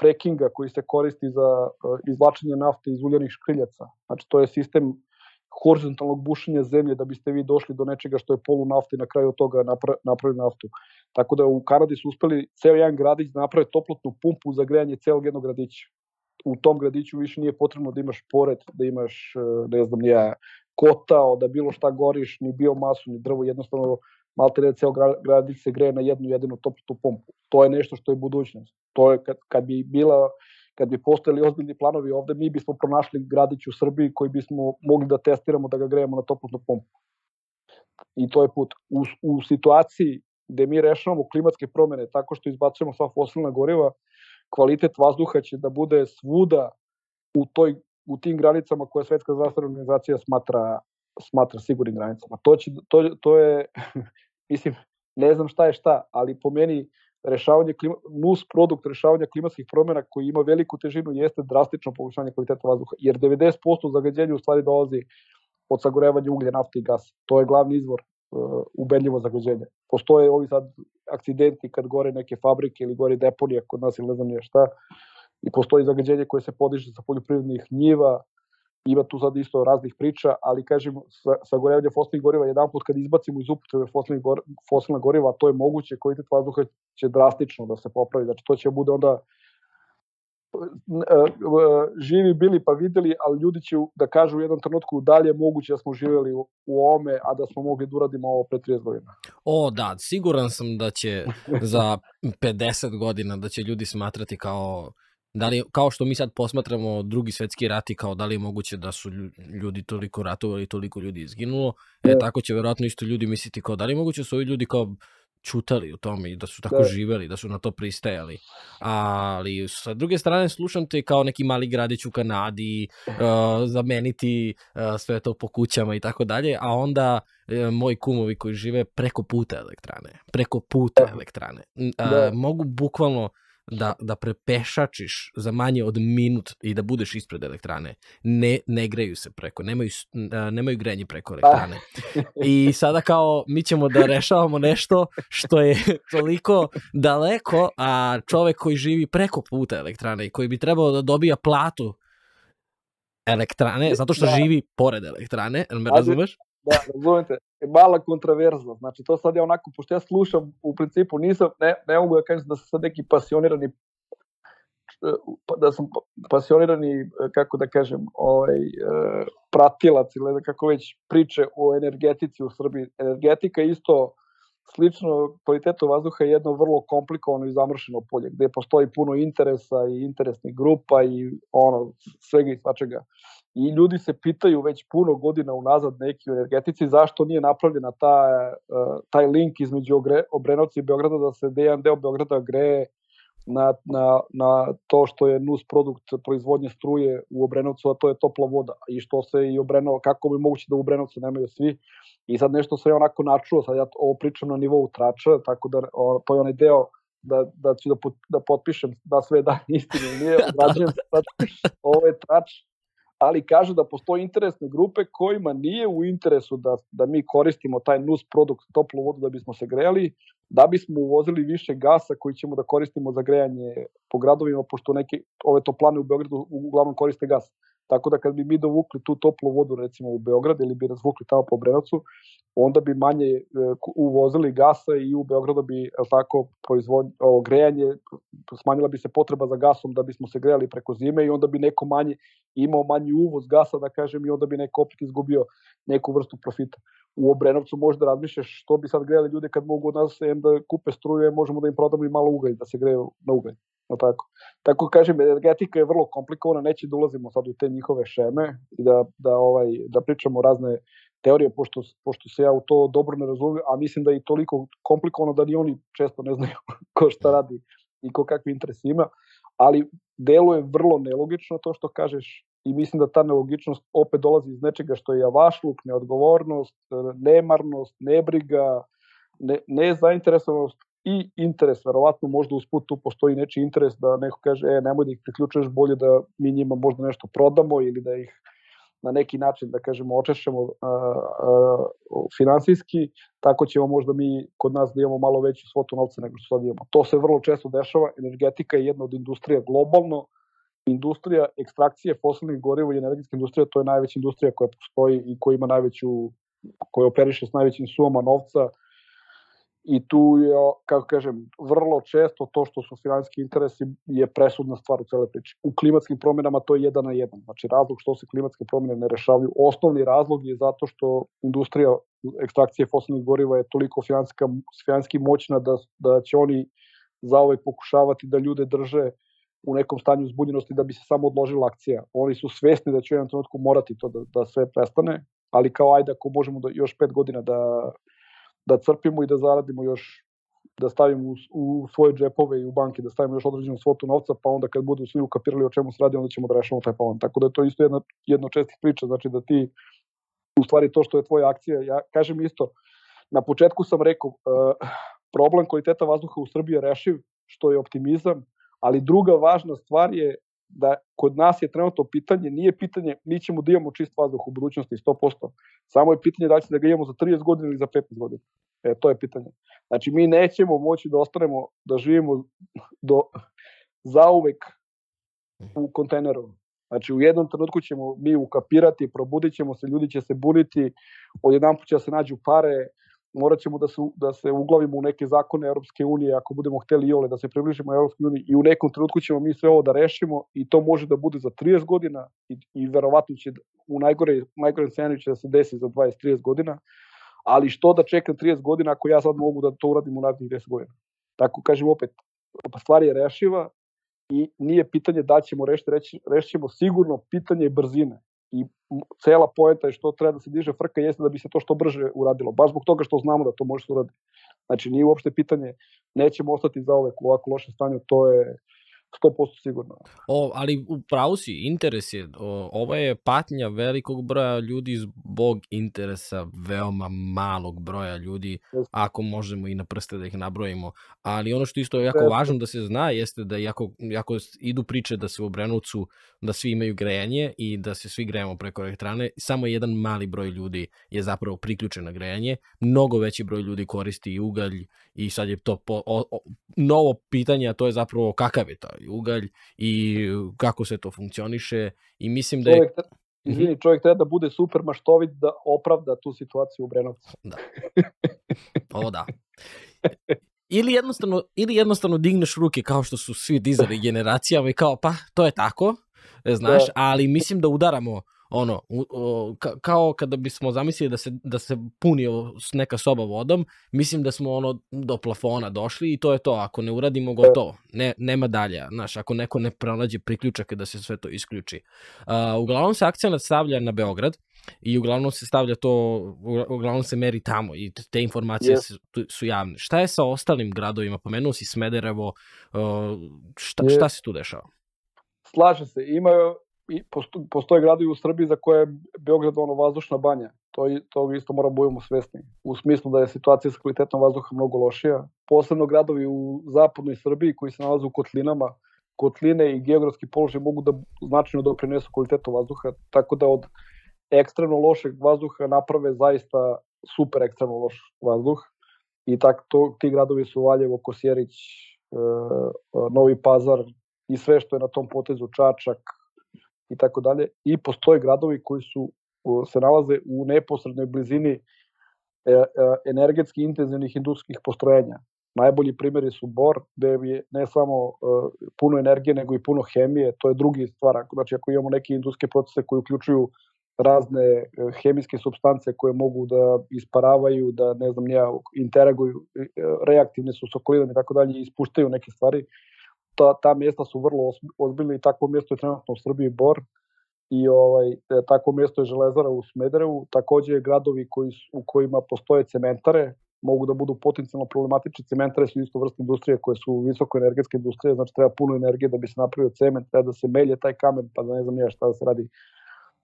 frekinga koji se koristi za e, izvlačenje nafte iz uljanih škriljaca. Znači to je sistem horizontalnog bušenja zemlje da biste vi došli do nečega što je polu nafte i na kraju toga napra, napravili naftu. Tako da u Kanadi su uspeli ceo jedan gradić da naprave toplotnu pumpu za grejanje celog jednog gradića. U tom gradiću više nije potrebno da imaš pored, da imaš, e, ne znam, nije kotao, da bilo šta goriš, ni biomasu, ni drvo, jednostavno malte ne ceo gradić se greje na jednu jedinu toplotnu pumpu. To je nešto što je budućnost. To je kad, kad bi bila kad bi postojali ozbiljni planovi ovde, mi bismo pronašli gradić u Srbiji koji bismo mogli da testiramo da ga grejemo na toplotnu pompu. I to je put. U, u situaciji gde mi rešavamo klimatske promene tako što izbacujemo sva fosilna goriva, kvalitet vazduha će da bude svuda u toj u tim granicama koje Svetska zdravstvena organizacija smatra smatra sigurnim granicama. To će to to je mislim ne znam šta je šta, ali po meni rešavanje klima, nus produkt rešavanja klimatskih promjena koji ima veliku težinu jeste drastično poboljšanje kvaliteta vazduha, jer 90% zagađenja u stvari dolazi od sagorevanja uglja, nafte i gasa. To je glavni izvor uh, ubedljivo zagađenja. Postoje ovi sad akcidenti kad gore neke fabrike ili gore deponija kod nas ili ne znam nije šta i postoji zagađenje koje se podiže sa poljoprivrednih njiva, ima tu sad isto raznih priča, ali kažem, sagorevanje fosilnih goriva, jedan put kad izbacimo iz upotrebe fosilnih gor, fosilna goriva, to je moguće, kvalitet vazduha će drastično da se popravi, znači to će bude onda živi bili pa videli, ali ljudi će da kažu u jednom trenutku da je moguće da smo živeli u, u ome, a da smo mogli da uradimo ovo pre 30 godina. O, da, siguran sam da će za 50 godina da će ljudi smatrati kao Da li, kao što mi sad posmatramo drugi svetski rat i kao da li je moguće da su ljudi toliko ratovali, toliko ljudi izginulo, e, da. tako će verovatno isto ljudi misliti kao da li je moguće da su ovi ljudi kao čutali u tome i da su tako da. živeli, da su na to pristajali. Ali sa druge strane slušam te kao neki mali gradić u Kanadi, uh, zameniti uh, sve to po kućama i tako dalje, a onda uh, moji kumovi koji žive preko puta elektrane, preko puta da. elektrane, uh, da. mogu bukvalno da, da prepešačiš za manje od minut i da budeš ispred elektrane. Ne, ne greju se preko, nemaju, nemaju grenje preko elektrane. I sada kao mi ćemo da rešavamo nešto što je toliko daleko, a čovek koji živi preko puta elektrane i koji bi trebao da dobija platu elektrane, zato što da. živi pored elektrane, me razumeš? Da, razumete, mala kontraverza. Znači, to sad je onako, pošto ja slušam, u principu nisam, ne, ne mogu da kažem da sam sad neki pasionirani pa, da sam pasionirani, kako da kažem, ovaj, pratilac ili da kako već priče o energetici u Srbiji. Energetika isto slično kvalitetu vazduha je jedno vrlo komplikovano i zamršeno polje, gde postoji puno interesa i interesnih grupa i ono, svega i svačega. I ljudi se pitaju već puno godina unazad neki u energetici zašto nije napravljena ta, taj link između Obrenovca i Beograda da se jedan deo Beograda greje na, na, na to što je nus produkt proizvodnje struje u Obrenovcu, a to je topla voda. I što se i Obrenov, kako bi moguće da u Obrenovcu nemaju svi. I sad nešto se je onako načuo, sad ja ovo pričam na nivou trača, tako da o, to je onaj deo da, da ću da, put, da potpišem da sve da istinu nije odrađen, sad, ovo je trač, ali kaže da postoje interesne grupe kojima nije u interesu da, da mi koristimo taj nus produkt toplu vodu da bismo se grejali, da bismo uvozili više gasa koji ćemo da koristimo za grejanje po gradovima, pošto neke ove toplane u Beogradu uglavnom koriste gas. Tako da kad bi mi dovukli tu toplu vodu recimo u Beograd ili bi razvukli tamo po Brenovcu, onda bi manje e, uvozili gasa i u Beogradu bi tako proizvod, o, grejanje, smanjila bi se potreba za gasom da bismo se grejali preko zime i onda bi neko manje imao manji uvoz gasa, da kažem, i onda bi neko opet izgubio neku vrstu profita. U Obrenovcu da razmišljaš što bi sad grejali ljude kad mogu od nas da kupe struje, možemo da im prodamo i malo ugalj, da se greju na ugalj. No tako. Tako kažem, energetika je vrlo komplikovana, neće da ulazimo sad u te njihove šeme i da, da, ovaj, da pričamo razne teorije, pošto, pošto se ja u to dobro ne razumem, a mislim da je toliko komplikovano da ni oni često ne znaju ko šta radi i ko kakvi interes ima, ali deluje vrlo nelogično to što kažeš i mislim da ta nelogičnost opet dolazi iz nečega što je javašluk, neodgovornost, nemarnost, nebriga, ne, nezainteresovanost i interes, verovatno možda usput tu postoji nečiji interes da neko kaže, e, nemoj da ih priključuješ, bolje da mi njima možda nešto prodamo ili da ih na neki način, da kažemo, očešemo uh, uh, finansijski, tako ćemo možda mi kod nas da imamo malo veću svotu novca nego što sad imamo. To se vrlo često dešava, energetika je jedna od industrija globalno, industrija ekstrakcije fosilnih goriva i energetska industrija, to je najveća industrija koja postoji i koja ima najveću, koja operiše s najvećim sumama novca, i tu je, kako kažem, vrlo često to što su finansijski interesi je presudna stvar u cele priči. U klimatskim promenama to je jedan na jedan. Znači razlog što se klimatske promene ne rešavaju, osnovni razlog je zato što industrija ekstrakcije fosilnih goriva je toliko finansijski moćna da, da će oni zaovek pokušavati da ljude drže u nekom stanju zbunjenosti da bi se samo odložila akcija. Oni su svesni da će u jednom trenutku morati to da, da sve prestane, ali kao ajde ako možemo da još pet godina da da crpimo i da zaradimo još da stavimo u, u svoje džepove i u banke, da stavimo još određenu svotu novca, pa onda kad budu svi ukapirali o čemu se radi, onda ćemo da rešamo taj plan. Tako da je to isto jedna, jedna čestih priča, znači da ti u stvari to što je tvoja akcija, ja kažem isto, na početku sam rekao, uh, problem kvaliteta vazduha u Srbiji je rešiv, što je optimizam, ali druga važna stvar je da kod nas je trenutno pitanje, nije pitanje, mi ćemo da imamo čist vazduh u budućnosti 100%, samo je pitanje da će da ga imamo za 30 godina ili za 15 godina. E, to je pitanje. Znači, mi nećemo moći da ostanemo, da živimo do, zauvek u kontejneru. Znači, u jednom trenutku ćemo mi ukapirati, probudit ćemo se, ljudi će se buniti, odjedan će da se nađu pare, morat ćemo da se, da se uglavimo u neke zakone Europske unije, ako budemo hteli i ole da se približimo Europskoj uniji i u nekom trenutku ćemo mi sve ovo da rešimo i to može da bude za 30 godina i, i verovatno će u najgore, najgore scenariju će da se desi za 20-30 godina, ali što da čekam 30 godina ako ja sad mogu da to uradim u narednih 10 godina. Tako kažem opet, stvar je rešiva i nije pitanje da ćemo rešiti, reći, rešićemo sigurno pitanje brzine i cela poenta je što treba da se diže frka jeste da bi se to što brže uradilo. Baš zbog toga što znamo da to može se uraditi. Znači nije uopšte pitanje, nećemo ostati za ove u ovako lošem stanju, to je 100% sigurno. O, ali u pravu si, interes je, o, ovo je patnja velikog broja ljudi zbog interesa veoma malog broja ljudi, yes. ako možemo i na prste da ih nabrojimo. Ali ono što isto je jako yes. važno da se zna jeste da jako, jako idu priče da se u Obrenovcu, da svi imaju grejanje i da se svi grejemo preko elektrane, samo jedan mali broj ljudi je zapravo priključen na grejanje, mnogo veći broj ljudi koristi i ugalj i sad je to po, o, o, novo pitanje, a to je zapravo kakav je taj ugalj i kako se to funkcioniše i mislim da je... Čovjek, izvini, čovjek treba da bude super maštovit da opravda tu situaciju u Brenovcu. Da. Ovo da. ili jednostavno, ili jednostavno digneš ruke kao što su svi dizali generacijama i kao pa to je tako, znaš, Da. ali mislim da udaramo ono, u, o, ka, kao kada bismo zamislili da se, da se puni neka soba vodom, mislim da smo ono do plafona došli i to je to, ako ne uradimo gotovo, ne, nema dalje, znaš, ako neko ne pronađe priključak da se sve to isključi. Uh, uglavnom se akcija stavlja na Beograd i uglavnom se stavlja to, ugla- uglavnom se meri tamo i te informacije Yes. su, su javne. Šta je sa ostalim gradovima? Pomenuo si Smederevo, šta, Yes. šta se tu dešava? Slažem se, ima i posto- postoje gradovi u Srbiji za koje je Beograd ono vazdušna banja. To, to isto moramo budemo svesni. U smislu da je situacija sa kvalitetom vazduha mnogo lošija. Posebno gradovi u zapadnoj Srbiji koji se nalaze u kotlinama, kotline i geografski položaj mogu da značajno doprinesu kvalitetu vazduha, tako da od ekstremno lošeg vazduha naprave zaista super ekstremno loš vazduh. I tako to, ti gradovi su Valjevo, Kosjerić, e, e, Novi Pazar i sve što je na tom potezu Čačak i tako dalje. I postoje gradovi koji su se nalaze u neposrednoj blizini e, e, energetski intenzivnih industrijskih postrojenja. Najbolji primjeri su Bor, gde je ne samo e, puno energije, nego i puno hemije, to je drugi stvar. Znači, ako imamo neke industrijske procese koji uključuju razne hemijske substance koje mogu da isparavaju, da ne znam ja, interaguju, reaktivne su s okolinom i tako dalje ispuštaju neke stvari. Ta, ta mjesta su vrlo ozbiljne i takvo mjesto je trenutno u Srbiji Bor i ovaj e, takvo mjesto je Železara u Smederevu, takođe gradovi koji su, u kojima postoje cementare mogu da budu potencijalno problematični. Cementare su isto vrsta industrije koje su visoko energetske industrije, znači treba puno energije da bi se napravio cement, treba da se melje taj kamen, pa da ne znam ja šta da se radi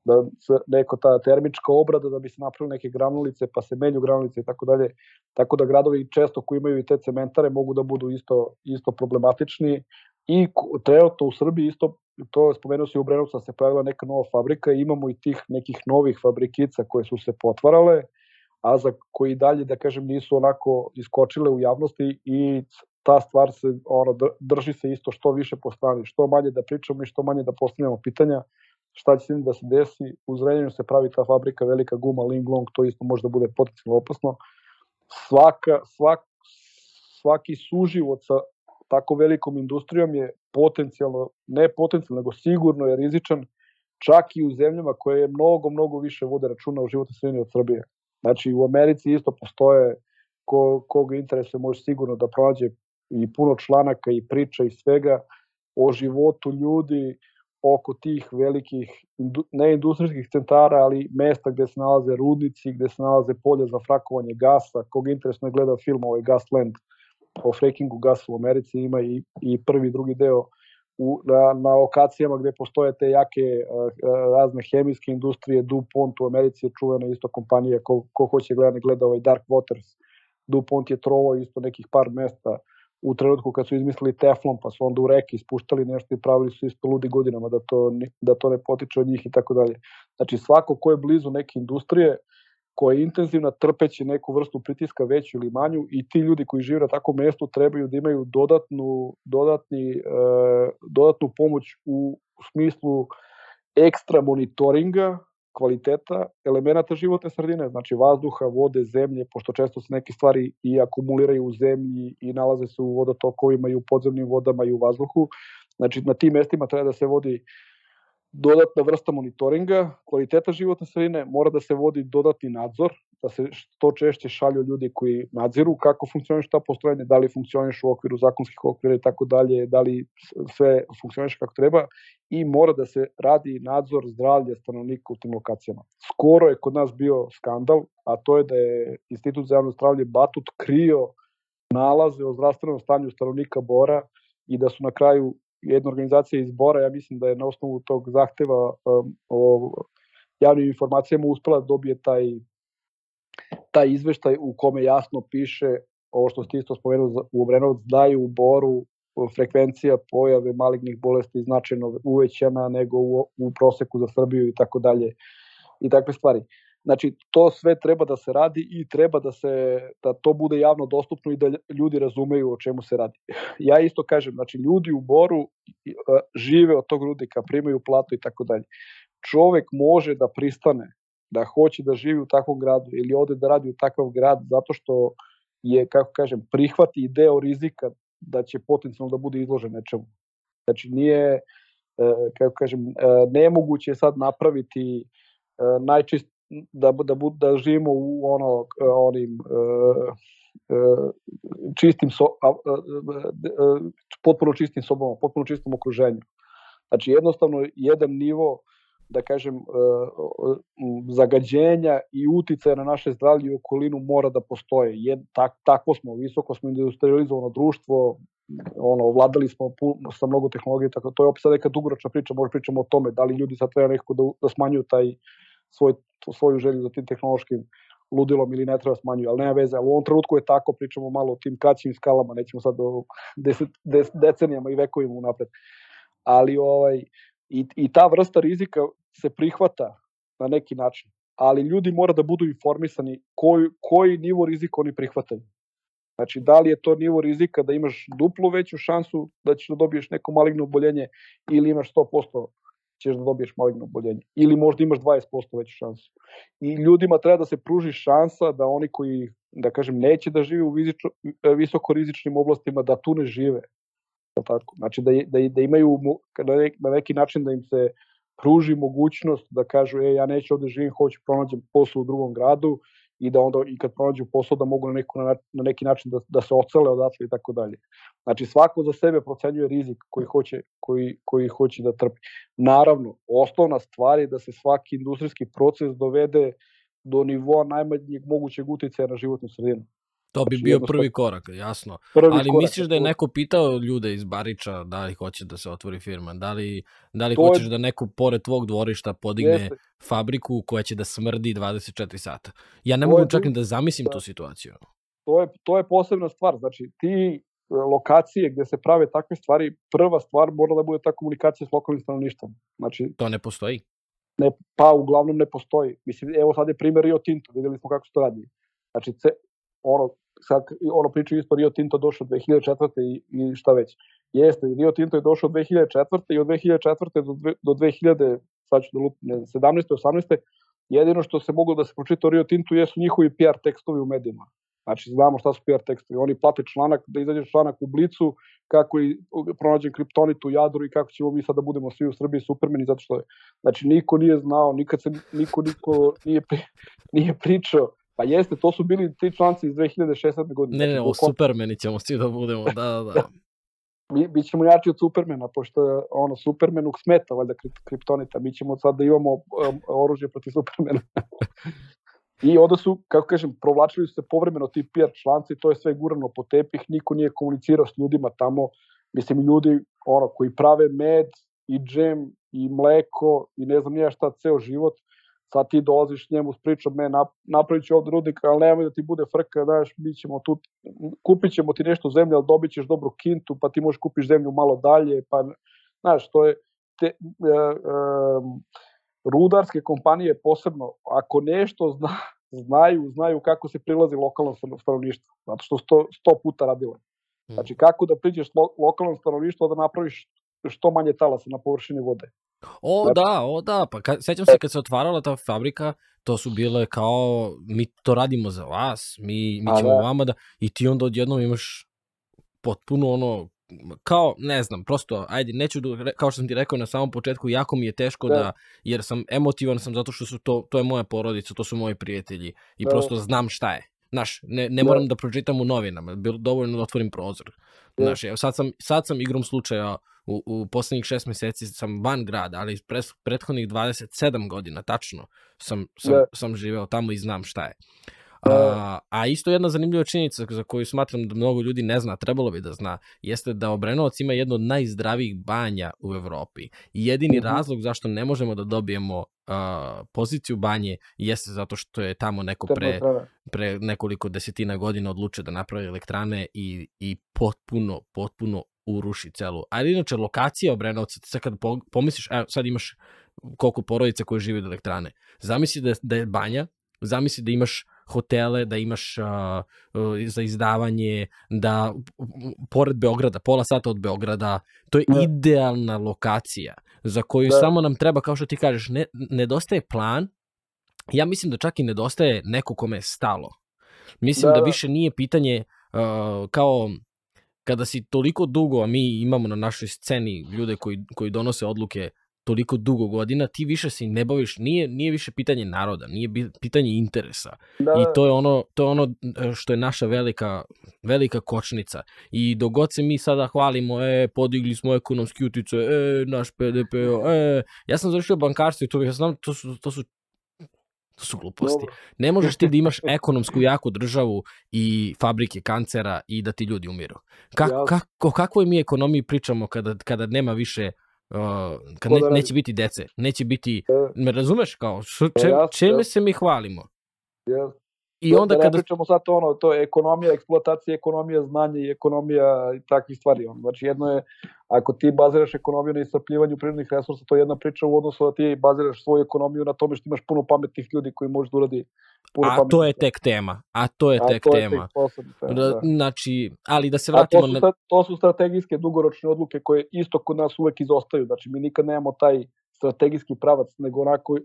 da se neko ta termička obrada da bi se napravili neke granulice, pa se menju granulice i tako dalje. Tako da gradovi često koji imaju i te cementare mogu da budu isto, isto problematični i trenutno u Srbiji isto, to spomenuo si u Brenovcu se pojavila neka nova fabrika i imamo i tih nekih novih fabrikica koje su se potvarale, a za koji dalje, da kažem, nisu onako iskočile u javnosti i ta stvar se ono, dr- drži se isto što više po strani, što manje da pričamo i što manje da postavljamo pitanja šta će s njim da se desi. U Zrenjaninu se pravi ta fabrika velika guma Ling Long, to isto može da bude potencijalno opasno. Svaka, svak, svaki suživot sa tako velikom industrijom je potencijalno, ne potencijalno, nego sigurno je rizičan čak i u zemljama koje mnogo, mnogo više vode računa o životnoj sredini od Srbije. Znači u Americi isto postoje ko, koga interesuje može sigurno da pronađe i puno članaka i priča i svega o životu ljudi oko tih velikih, indu, ne industrijskih centara, ali mesta gde se nalaze rudnici, gde se nalaze polje za frakovanje gasa, koga interesno je gleda film ovaj Gasland o frackingu gasa u Americi, ima i, i prvi drugi deo u, na, na lokacijama gde postoje te jake uh, razne hemijske industrije, DuPont u Americi je čuvena isto kompanija, ko, ko hoće gleda, ne gleda ovaj Dark Waters, DuPont je trovao isto nekih par mesta u trenutku kad su izmislili teflon, pa su onda u reke ispuštali nešto i pravili su isto ludi godinama da to, da to ne potiče od njih i tako dalje. Znači svako ko je blizu neke industrije, koja je intenzivna, trpeći neku vrstu pritiska veću ili manju i ti ljudi koji žive na takvom mestu trebaju da imaju dodatnu, dodatni, e, dodatnu pomoć u, u smislu ekstra monitoringa kvaliteta elemenata životne sredine, znači vazduha, vode, zemlje, pošto često se neke stvari i akumuliraju u zemlji i nalaze se u vodotokovima i u podzemnim vodama i u vazduhu. Znači na tim mestima treba da se vodi dodatna vrsta monitoringa, kvaliteta životne sredine, mora da se vodi dodatni nadzor, da se što češće šalju ljudi koji nadziru kako funkcioniše ta postrojenje, da li funkcioniše u okviru zakonskih okvira i tako dalje, da li sve funkcioniše kako treba i mora da se radi nadzor zdravlja stanovnika u tim lokacijama. Skoro je kod nas bio skandal, a to je da je Institut za javno zdravlje Batut krio nalaze o zdravstvenom stanju stanovnika Bora i da su na kraju jedna organizacija iz Bora, ja mislim da je na osnovu tog zahteva um, o javnim informacijama uspela da dobije taj, taj izveštaj u kome jasno piše ovo što ste isto spomenuli u Obrenovac, da je u Boru frekvencija pojave malignih bolesti značajno uvećana nego u, u proseku za Srbiju i tako dalje i takve stvari. Znači, to sve treba da se radi i treba da se da to bude javno dostupno i da ljudi razumeju o čemu se radi. Ja isto kažem, znači ljudi u Boru žive od tog rudnika, primaju platu i tako dalje. Čovek može da pristane da hoće da živi u takvom gradu ili ode da radi u takav grad zato što je, kako kažem, prihvati deo rizika da će potencijalno da bude izložen nečemu. Znači nije, e, kako kažem, e, nemoguće je sad napraviti najčist, da, da, da živimo u ono, onim čistim so, potpuno čistim sobama, potpuno čistom okruženju. Znači jednostavno jedan nivo da kažem, e, zagađenja i uticaja na naše zdravlje i okolinu mora da postoje. Jed, tak, tako smo, visoko smo industrializovano društvo, ono, vladali smo sa mnogo tehnologije, tako to je opet sad neka dugoročna priča, možda pričamo o tome, da li ljudi sad treba nekako da, da smanjuju taj svoj, svoju želju za tim tehnološkim ludilom ili ne treba smanjuju, ali nema veze, ali u ovom trenutku je tako, pričamo malo o tim kraćim skalama, nećemo sad o deset, des, decenijama i vekovima unapred. Ali ovaj, i, i ta vrsta rizika se prihvata na neki način, ali ljudi mora da budu informisani koji, koji nivo rizika oni prihvataju. Znači, da li je to nivo rizika da imaš duplo veću šansu da ćeš da dobiješ neko maligno oboljenje ili imaš 100% ćeš da dobiješ maligno oboljenje. Ili možda imaš 20% veću šansu. I ljudima treba da se pruži šansa da oni koji, da kažem, neće da žive u visoko rizičnim oblastima, da tu ne žive. Tako. Znači da, da, da imaju na neki način da im se pruži mogućnost da kažu, e, ja neću ovde živim, hoću pronađem posao u drugom gradu i da onda i kad pronađu posao da mogu na, neku, na neki način da, da se ocele odatle i tako dalje. Znači svako za sebe procenjuje rizik koji hoće, koji, koji hoće da trpi. Naravno, osnovna stvar je da se svaki industrijski proces dovede do nivoa najmanjeg mogućeg uticaja na životnu sredinu. To bi znači, bio prvi korak, jasno. Prvi Ali korak, misliš da je neko pitao ljude iz Bariča da li hoće da se otvori firma? Da li, da li hoćeš je... da neko pored tvog dvorišta podigne Jeste. fabriku koja će da smrdi 24 sata? Ja ne to mogu čak ni da zamislim da. tu situaciju. To je, to je posebna stvar. Znači, ti e, lokacije gde se prave takve stvari, prva stvar mora da bude ta komunikacija s lokalnim stanovništvom. Znači, to ne postoji? Ne, pa uglavnom ne postoji. Mislim, evo sad je primjer Rio Tinto, videli smo kako se to radi. Znači, ono, sad, ono pričaju isto Rio Tinto došao 2004. i, i šta već. Jeste, Rio Tinto je došao 2004. i od 2004. do, do 2000, sad ću da lupim, 17. 18. Jedino što se moglo da se pročita o Rio Tinto jesu njihovi PR tekstovi u medijima. Znači, znamo šta su PR tekstovi. Oni plate članak, da izađe članak u Blicu, kako je pronađen kriptonit u Jadru i kako ćemo mi sad da budemo svi u Srbiji supermeni, zato što je, znači, niko nije znao, nikad se, niko, niko nije, nije pričao Pa jeste, to su bili ti članci iz 2016. godine. Ne, ne, znači, o Supermeni ćemo svi da budemo, da, da, da. mi, mi ćemo jači od Supermena, pošto ono, Supermenu smeta valjda kriptonita, mi ćemo sad da imamo um, oružje protiv Supermena. I onda su, kako kažem, provlačili su se povremeno ti PR članci, to je sve gurano po tepih, niko nije komunicirao s ljudima tamo, mislim, ljudi ono, koji prave med i džem i mleko i ne znam nije šta ceo život, sad ti dolaziš njemu s pričom, me napravit ću ovde rudnik, ali nemoj da ti bude frka, znaš, mi ćemo tu, kupit ćemo ti nešto zemlje, ali dobit ćeš dobru kintu, pa ti možeš kupiš zemlju malo dalje, pa, znaš, to je, te, e, e, rudarske kompanije posebno, ako nešto zna, znaju, znaju kako se prilazi lokalnom stanovništvu, zato što sto, sto puta radile. Hmm. Znači, kako da priđeš lo, lokalnom stanovništvu da napraviš što manje talasa na površini vode. O da, o da, pa ka, sećam se kad se otvarala ta fabrika, to su bile kao, mi to radimo za vas, mi, mi ćemo da. vama da, i ti onda odjednom imaš potpuno ono, kao, ne znam, prosto, ajde, neću, da kao što sam ti rekao na samom početku, jako mi je teško da, da jer sam emotivan sam zato što su to, to je moja porodica, to su moji prijatelji i da. prosto znam šta je. Znaš, ne, ne da. moram da pročitam u novinama, bilo dovoljno da otvorim prozor. Da. Znaš, evo, sad sam, sad sam igrom slučaja u, u poslednjih šest meseci sam van grada, ali pres, prethodnih 27 godina, tačno, sam, sam, da. sam živeo tamo i znam šta je. Da. A, a isto jedna zanimljiva činjenica za koju smatram da mnogo ljudi ne zna, trebalo bi da zna, jeste da Obrenovac ima jedno od najzdravijih banja u Evropi. I jedini uh mhm. -huh. razlog zašto ne možemo da dobijemo uh, poziciju banje jeste zato što je tamo neko pre, pre nekoliko desetina godina odlučio da napravi elektrane i, i potpuno, potpuno uruši celu. Ali inače, lokacija Obrenovca, sad kad pomisliš, evo, sad imaš koliko porodica koje žive od elektrane. Zamisli da, da je banja, zamisli da imaš hotele, da imaš uh, za izdavanje, da pored Beograda, pola sata od Beograda, to je da. idealna lokacija za koju da. samo nam treba, kao što ti kažeš, ne, nedostaje plan, ja mislim da čak i nedostaje neko kome je stalo Mislim Da, da, da. više nije pitanje uh, kao kada si toliko dugo, a mi imamo na našoj sceni ljude koji, koji donose odluke toliko dugo godina, ti više se ne baviš, nije, nije više pitanje naroda, nije pitanje interesa. Da, I to je ono, to je ono e, što je naša velika, velika kočnica. I dok god se mi sada hvalimo, e, podigli smo ekonomski utice, e, naš PDP, e, ja sam završio bankarstvo i to, ja znam, to su, to su To su gluposti. Dobro. Ne možeš ti da imaš ekonomsku jaku državu i fabrike kancera i da ti ljudi umiru. Ka, kako, o kakvoj mi ekonomiji pričamo kada, kada nema više uh, kad ne, neće biti dece, neće biti, E. me razumeš kao, š, Pa če, čime se mi hvalimo? Jes. I onda da ne kada, pričamo sad ono, to je ekonomija, eksploatacija, ekonomija znanja i ekonomija i takvih stvari. Ono. Znači jedno je, ako ti baziraš ekonomiju na iscrpljivanju prirodnih resursa, to je jedna priča u odnosu da ti baziraš svoju ekonomiju na tome što imaš puno pametnih ljudi koji možeš da uradi puno a pametnih to je tek tema, a to je A tek to je tema. tek posebna tema, Da, da. Znači, ali da se A to vratimo su, na... to su strategijske dugoročne odluke koje isto kod nas uvek izostaju. Znači mi nikad nemamo taj strategijski pravac, nego onako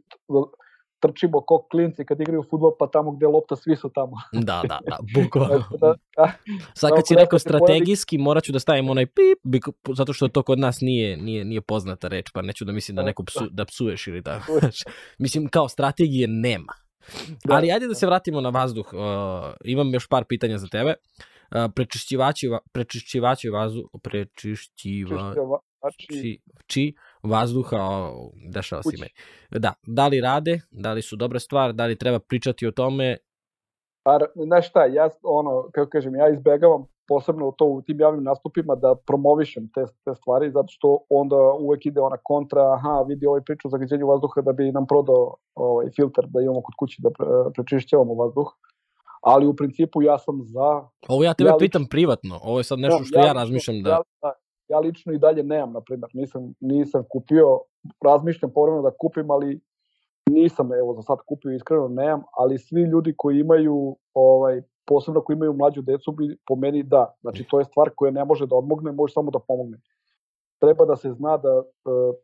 trčimo ko klinci kad igraju fudbal, pa tamo gde lopta svi su tamo. Da, da, da, bukvalno. Da, a, Sad kad si rekao strategijski, morat ću da stavim onaj pip, zato što to kod nas nije, nije, nije poznata reč, pa neću da mislim da neko psu, da psuješ ili. Znači, mislim, kao strategije nema. Da, Ali ajde da se vratimo na vazduh. Uh, imam još par pitanja za tebe. Uh, prečišćivači, va- prečišćivači vazduh, prečišćiva, či, či vazduha, dešava se meni. Da, da li rade, da li su dobra stvar, da li treba pričati o tome, a, znaš šta, ja, ono, kako kažem, ja izbegavam posebno to u tim javnim nastupima da promovišem te, te stvari, zato što onda uvek ide ona kontra, aha, vidi ovaj priču o zagađenju vazduha da bi nam prodao ovaj filter da imamo kod kući da pre, prečišćavamo vazduh. Ali u principu ja sam za Ovo ja tebe Ja pitam privatno, ovo je sad nešto što ja, razmišljam da... Ja, da, ja lično i dalje nemam, na primjer, nisam, nisam kupio, razmišljam povremeno da kupim, ali nisam, evo, za sad kupio, iskreno nemam, ali svi ljudi koji imaju, ovaj, posebno koji imaju mlađu decu, bi po meni da. Znači, to je stvar koja ne može da odmogne, može samo da pomogne. Treba da se zna da e,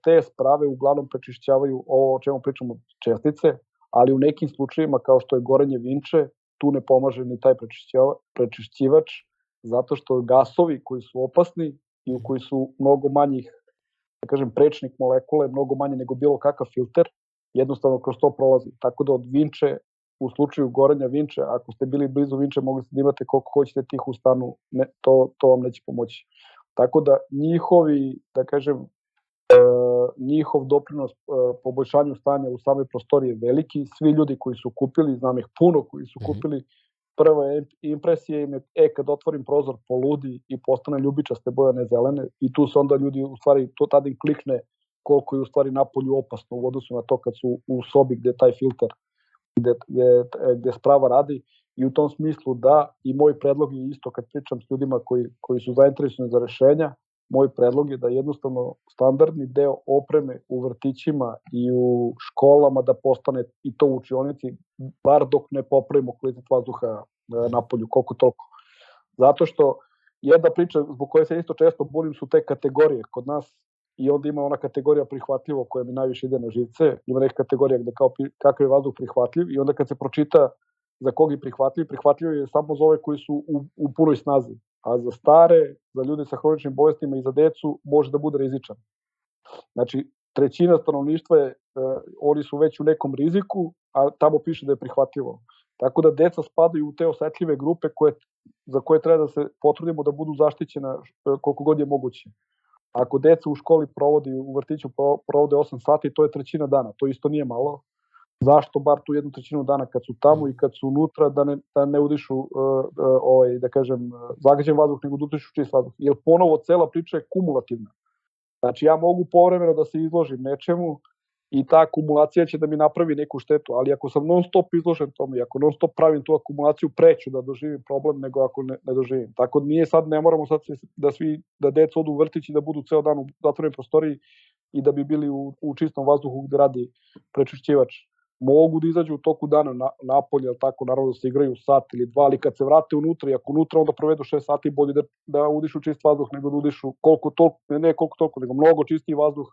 te sprave uglavnom prečišćavaju ovo o čemu pričamo čestice, ali u nekim slučajevima kao što je gorenje vinče, tu ne pomaže ni taj prečišćivač, zato što gasovi koji su opasni i u koji su mnogo manjih, da kažem, prečnik molekule, mnogo manje nego bilo kakav filter, jednostavno kroz to prolazi. Tako da od vinče, u slučaju gorenja vinče, ako ste bili blizu vinče, mogli ste da imate koliko hoćete tih u stanu, ne, to, to vam neće pomoći. Tako da njihovi, da kažem, e, njihov doprinos e, poboljšanju stanja u samoj prostoriji je veliki. Svi ljudi koji su kupili, znam ih puno koji su Mhm. kupili, prva impresija im je, e, kad otvorim prozor, poludi i postane ljubičaste bojane zelene i tu se onda ljudi, u stvari, to tada im klikne koliko je u stvari napolju opasno u odnosu na to kad su u sobi gde taj filter, gde, gde, gde sprava radi i u tom smislu da i moj predlog je isto kad pričam s ljudima koji, koji su zainteresovani za rešenja, moj predlog je da jednostavno standardni deo opreme u vrtićima i u školama da postane i to učionici, bar dok ne popravimo kvalitet vazduha e, napolju, koliko toliko. Zato što jedna priča zbog koje se isto često bunim su te kategorije. Kod nas i onda ima ona kategorija prihvatljivo koja mi najviše ide na živce, ima neka kategorija gde kao kakav je vazduh prihvatljiv i onda kad se pročita za kog je prihvatljiv, prihvatljiv je samo za ove koji su u, u punoj snazi, a za stare, za ljude sa hroničnim bolestima i za decu može da bude rizičan. Znači, trećina stanovništva je, e, oni su već u nekom riziku, a tamo piše da je prihvatljivo. Tako da deca spadaju u te osetljive grupe koje, za koje treba da se potrudimo da budu zaštićena e, koliko god je moguće. Ako deca u školi provodi, u vrtiću pro- provode 8 sati, to je trećina dana, to isto nije malo. Zašto bar tu jednu trećinu dana kad su tamo i kad su unutra da ne, da ne udišu, uh, uh, ovaj, da kažem, uh, zagađen vazduh, nego da udišu čist vazduh. Jer ponovo cela priča je kumulativna. Znači ja mogu povremeno da se izložim nečemu i ta akumulacija će da mi napravi neku štetu, ali ako sam non stop izložen tome i ako non stop pravim tu akumulaciju, preću da doživim problem nego ako ne, ne doživim. Tako nije sad, ne moramo sad se, da svi, da deca odu u vrtić i da budu ceo dan u zatvorenoj prostoriji i da bi bili u, u čistom vazduhu gde radi prečišćivač. Mogu da izađu u toku dana na, napolje, ali tako, naravno da se igraju sat ili dva, ali kad se vrate unutra i ako unutra onda provedu šest sati, bolje da, da udišu čist vazduh nego da udišu koliko toliko, ne, ne koliko toliko, nego mnogo čistiji vazduh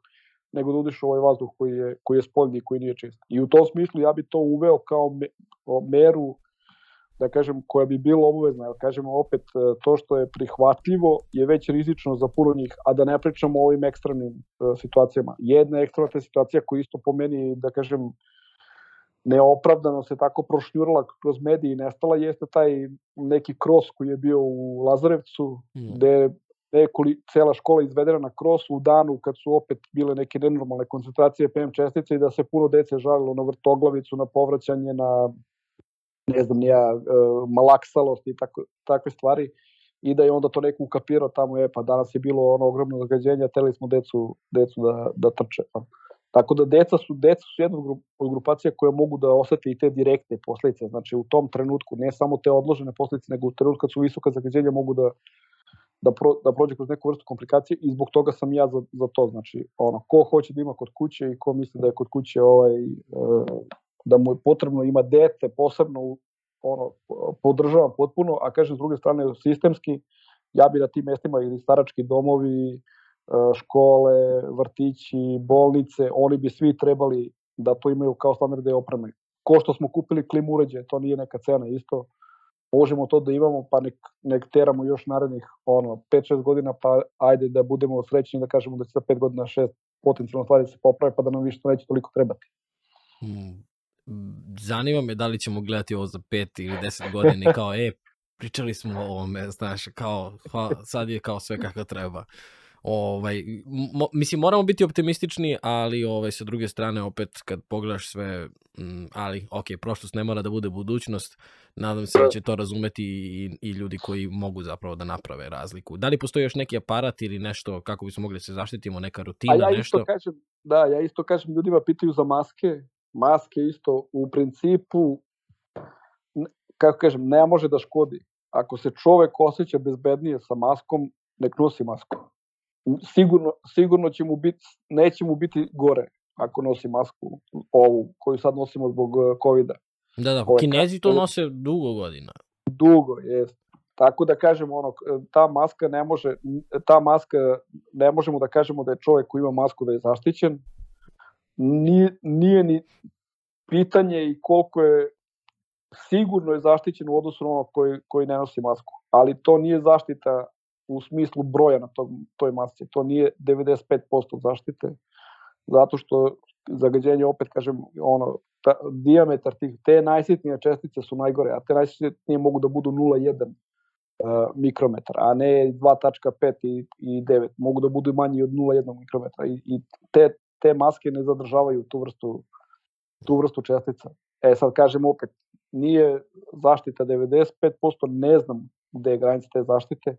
nego da udišu ovaj vazduh koji je, koji je spoljni i koji nije čist. I u tom smislu ja bi to uveo kao me, meru da kažem, koja bi bila obavezna, jer kažemo opet, e, to što je prihvatljivo je već rizično za puno njih, a da ne pričamo o ovim ekstremnim uh, situacijama. Jedna ekstremna situacija koja isto po meni, da kažem, neopravdano se tako prošnjurala kroz medije i nestala jeste taj neki kros koji je bio u Lazarevcu, mm. gde nekoli, cela škola izvedena na krosu u danu kad su opet bile neke nenormalne koncentracije PM čestice i da se puno dece žalilo na vrtoglavicu, na povraćanje, na ne znam, nija, uh, malaksalost i tako, takve stvari i da je onda to neko ukapirao tamo, je, pa danas je bilo ono ogromno zagađenje, teli smo decu, decu da, da trče. Pa. Tako da deca su, deca su jedna od grupacija koja mogu da osete i te direktne posledice. Znači u tom trenutku, ne samo te odložene posledice, nego u trenutku kad su visoka zagađenja mogu da, da, pro, da prođe kroz neku vrstu komplikacije i zbog toga sam ja za, za to. Znači, ono, ko hoće da ima kod kuće i ko misli da je kod kuće ovaj, e, da mu je potrebno ima dete, posebno ono, podržavam potpuno, a kažem s druge strane sistemski, ja bi na tim mestima ili starački domovi, škole, vrtići, bolnice, oni bi svi trebali da to imaju kao standardne opreme. Ko što smo kupili klim uređaje, to nije neka cena isto. Možemo to da imamo, pa nek, nek teramo još narednih ono, 5-6 godina, pa ajde da budemo srećni da kažemo da će za 5 godina 6 potencijalno stvari da se poprave, pa da nam više neće toliko trebati. Hmm zanima me da li ćemo gledati ovo za pet ili deset godina i kao, e, pričali smo o ovome, znaš, kao, sad je kao sve kako treba. Ovaj, mo, mislim, moramo biti optimistični, ali ovaj, sa druge strane, opet, kad pogledaš sve, m, ali, ok, prošlost ne mora da bude budućnost, nadam se da će to razumeti i, i ljudi koji mogu zapravo da naprave razliku. Da li postoji još neki aparat ili nešto kako bismo mogli da se zaštitimo, neka rutina, A ja nešto? Isto kažem, da, ja isto kažem, ljudima pitaju za maske, maske isto u principu, kako kažem, ne može da škodi. Ako se čovek osjeća bezbednije sa maskom, nek nosi masku. Sigurno, sigurno će mu biti, neće mu biti gore ako nosi masku ovu koju sad nosimo zbog uh, COVID-a. Da, da, Ove, kinezi to nose dugo godina. Dugo, jest. Tako da kažemo ono, ta maska ne može, ta maska ne možemo da kažemo da je čovek koji ima masku da je zaštićen, nije, nije ni pitanje i koliko je sigurno je zaštićen u odnosu na ono koji, koji ne nosi masku. Ali to nije zaštita u smislu broja na tog, toj masci. To nije 95% zaštite, zato što zagađenje, opet kažem, ono, ta, diametar tih, te najsitnije čestice su najgore, a te najsitnije mogu da budu 0,1 uh, mikrometar, a ne 2.5 i, i 9. Mogu da budu manji od 0,1 mikrometra i, i te, te maske ne zadržavaju tu vrstu tu vrstu čestica. E sad kažem opet, nije zaštita 95%, ne znam gde je granica te zaštite,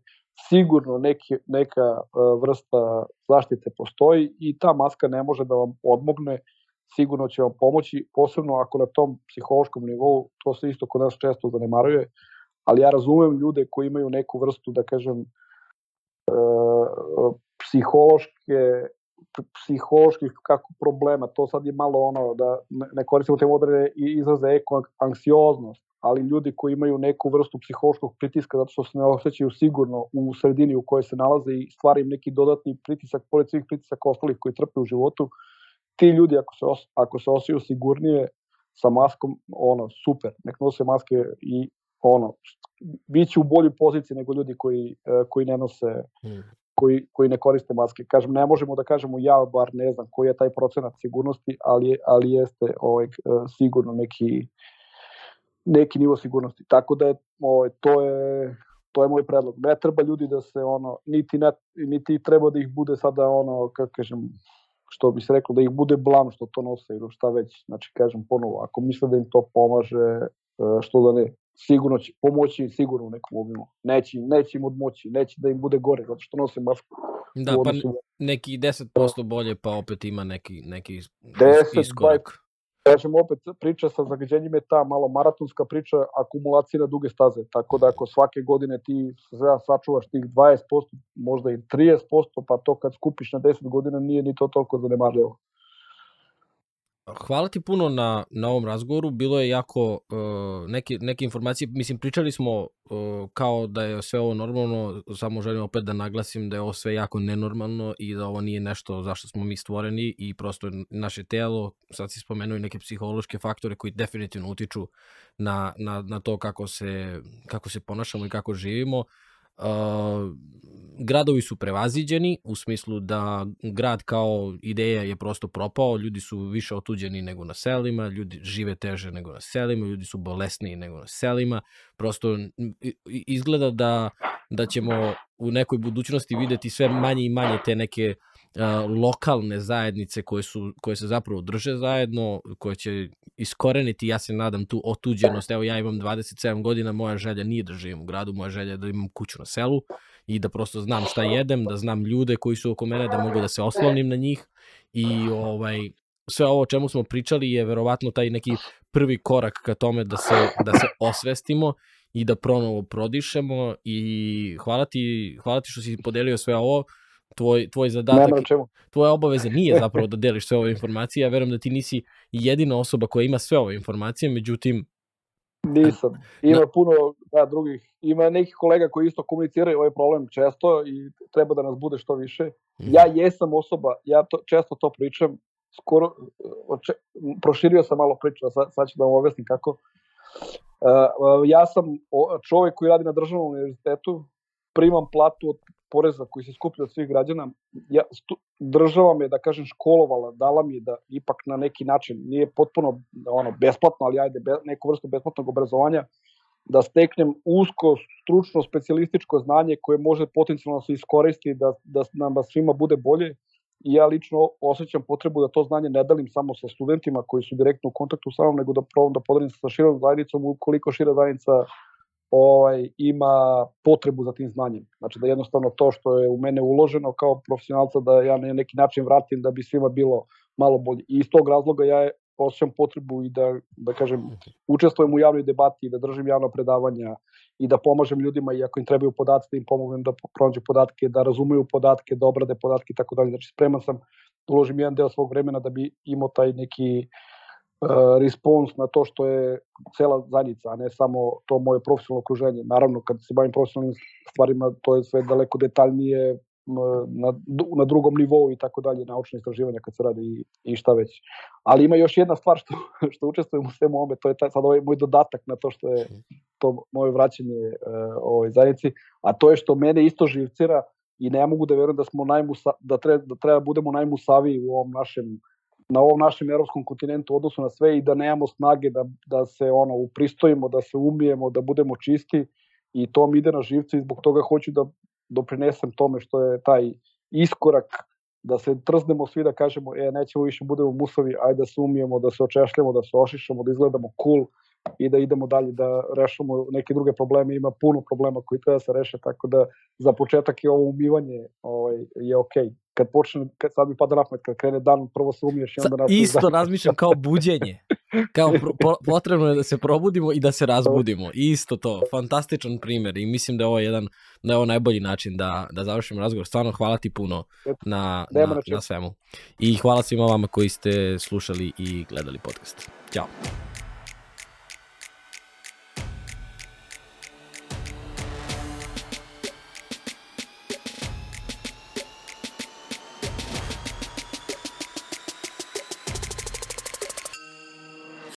sigurno neki, neka e, vrsta zaštite postoji i ta maska ne može da vam odmogne, sigurno će vam pomoći, posebno ako na tom psihološkom nivou, to se isto kod nas često zanemaruje, ali ja razumem ljude koji imaju neku vrstu, da kažem, e, psihološke psiholoških kako problema, to sad je malo ono da ne koristimo te moderne izraze eko anksioznost, ali ljudi koji imaju neku vrstu psihološkog pritiska zato što se ne osjećaju sigurno u sredini u kojoj se nalaze i stvara im neki dodatni pritisak pored svih pritisaka ostalih koji trpe u životu, ti ljudi ako se, os, ako se osjećaju sigurnije sa maskom, ono, super, nek nose maske i ono, biće u boljoj poziciji nego ljudi koji, e, koji ne nose hmm koji, koji ne koriste maske. Kažem, ne možemo da kažemo ja, bar ne znam koji je taj procenat sigurnosti, ali, ali jeste ovaj, e, sigurno neki, neki nivo sigurnosti. Tako da je, ovaj, to je to je moj predlog. Ne treba ljudi da se ono niti ne, niti treba da ih bude sada ono kako kažem što bi se reklo da ih bude blam što to nose ili šta već. Znači kažem ponovo, ako misle da im to pomaže, e, što da ne sigurno će pomoći sigurno u nekom obimu. Neće, neće im odmoći, neće da im bude gore, zato što nose masku. Da, pa neki 10% bolje, pa opet ima neki, neki 10, iskorak. 20, kažem opet, priča sa zagađenjem je ta malo maratonska priča akumulacije na duge staze, tako da ako svake godine ti sačuvaš tih 20%, možda i 30%, pa to kad skupiš na 10 godina nije ni to toliko zanemarljivo. Hvala ti puno na, na ovom razgovoru. Bilo je jako uh, neke, neke informacije, mislim, pričali smo uh, kao da je sve ovo normalno, samo želim opet da naglasim da je ovo sve jako nenormalno i da ovo nije nešto zašto smo mi stvoreni i prosto naše telo, sad si spomenuo i neke psihološke faktore koji definitivno utiču na, na, na to kako se, kako se ponašamo i kako živimo. Uh, gradovi su prevaziđeni u smislu da grad kao ideja je prosto propao, ljudi su više otuđeni nego na selima, ljudi žive teže nego na selima, ljudi su bolesniji nego na selima, prosto izgleda da, da ćemo u nekoj budućnosti videti sve manje i manje te neke uh, lokalne zajednice koje, su, koje se zapravo drže zajedno, koje će iskoreniti, ja se nadam, tu otuđenost. Evo, ja imam 27 godina, moja želja nije da živim u gradu, moja želja je da imam kuću na selu i da prosto znam šta jedem, da znam ljude koji su oko mene, da mogu da se oslonim na njih i ovaj, sve ovo o čemu smo pričali je verovatno taj neki prvi korak ka tome da se, da se osvestimo i da pronovo prodišemo i hvala ti, hvala ti što si podelio sve ovo tvoj, tvoj zadatak, tvoja obaveza nije zapravo da deliš sve ove informacije, ja verujem da ti nisi jedina osoba koja ima sve ove informacije, međutim... Nisam. Ima na... puno da, drugih, ima nekih kolega koji isto komuniciraju ovaj problem često i treba da nas bude što više. Mm. Ja jesam osoba, ja to, često to pričam, skoro, oče, proširio sam malo priču, sad, sad ću da vam objasnim kako. Uh, ja sam čovek koji radi na državnom univerzitetu, primam platu od poreza koji se skuplja od svih građana, ja, stu, država me, da kažem, školovala, dala mi da ipak na neki način, nije potpuno ono, besplatno, ali ajde, be, neku vrstu besplatnog obrazovanja, da steknem usko, stručno, specijalističko znanje koje može potencijalno da se iskoristi da, da nam svima bude bolje. I ja lično osjećam potrebu da to znanje ne delim samo sa studentima koji su direktno u kontaktu sa mnom, nego da probam da podelim sa širom zajednicom ukoliko šira zajednica ovaj, ima potrebu za tim znanjem. Znači da jednostavno to što je u mene uloženo kao profesionalca da ja na neki način vratim da bi svima bilo malo bolje. I iz tog razloga ja osjećam potrebu i da, da kažem, učestvujem u javnoj debati i da držim javna predavanja i da pomažem ljudima i ako im trebaju podatke, da im pomognem da pronađu podatke, da razumeju podatke, da obrade podatke i tako dalje. Znači spreman sam da uložim jedan deo svog vremena da bi imao taj neki uh, respons na to što je cela zajednica, a ne samo to moje profesionalno okruženje. Naravno, kad se bavim profesionalnim stvarima, to je sve daleko detaljnije na, na drugom nivou i tako dalje, naučne istraživanja kad se radi i, i šta već. Ali ima još jedna stvar što, što učestvujem u svemu ome, to je taj, sad ovaj moj dodatak na to što je to moje vraćanje uh, ovoj zajednici, a to je što mene isto živcira i ne mogu da verujem da smo najmusa, da treba, da treba budemo najmusaviji u ovom našem na ovom našem evropskom kontinentu odnosu na sve i da nemamo snage da, da se ono upristojimo, da se umijemo, da budemo čisti i to mi ide na živce i zbog toga hoću da doprinesem tome što je taj iskorak da se trznemo svi da kažemo e nećemo više budemo musovi, ajde da se umijemo, da se očešljamo, da se ošišamo, da izgledamo cool i da idemo dalje da rešamo neke druge probleme, ima puno problema koji treba da se reše, tako da za početak je ovo umivanje ovaj, je okej. Okay kad počne, kad sad mi pada na pamet, kad krene dan, prvo se umiješ i onda nastaviš. Isto dan. razmišljam kao buđenje. Kao pro, potrebno je da se probudimo i da se razbudimo. Isto to, fantastičan primer i mislim da je ovo jedan, da je ovo najbolji način da, da završimo razgovor. Stvarno hvala ti puno na, na, na svemu. I hvala svima vama koji ste slušali i gledali podcast. Ćao.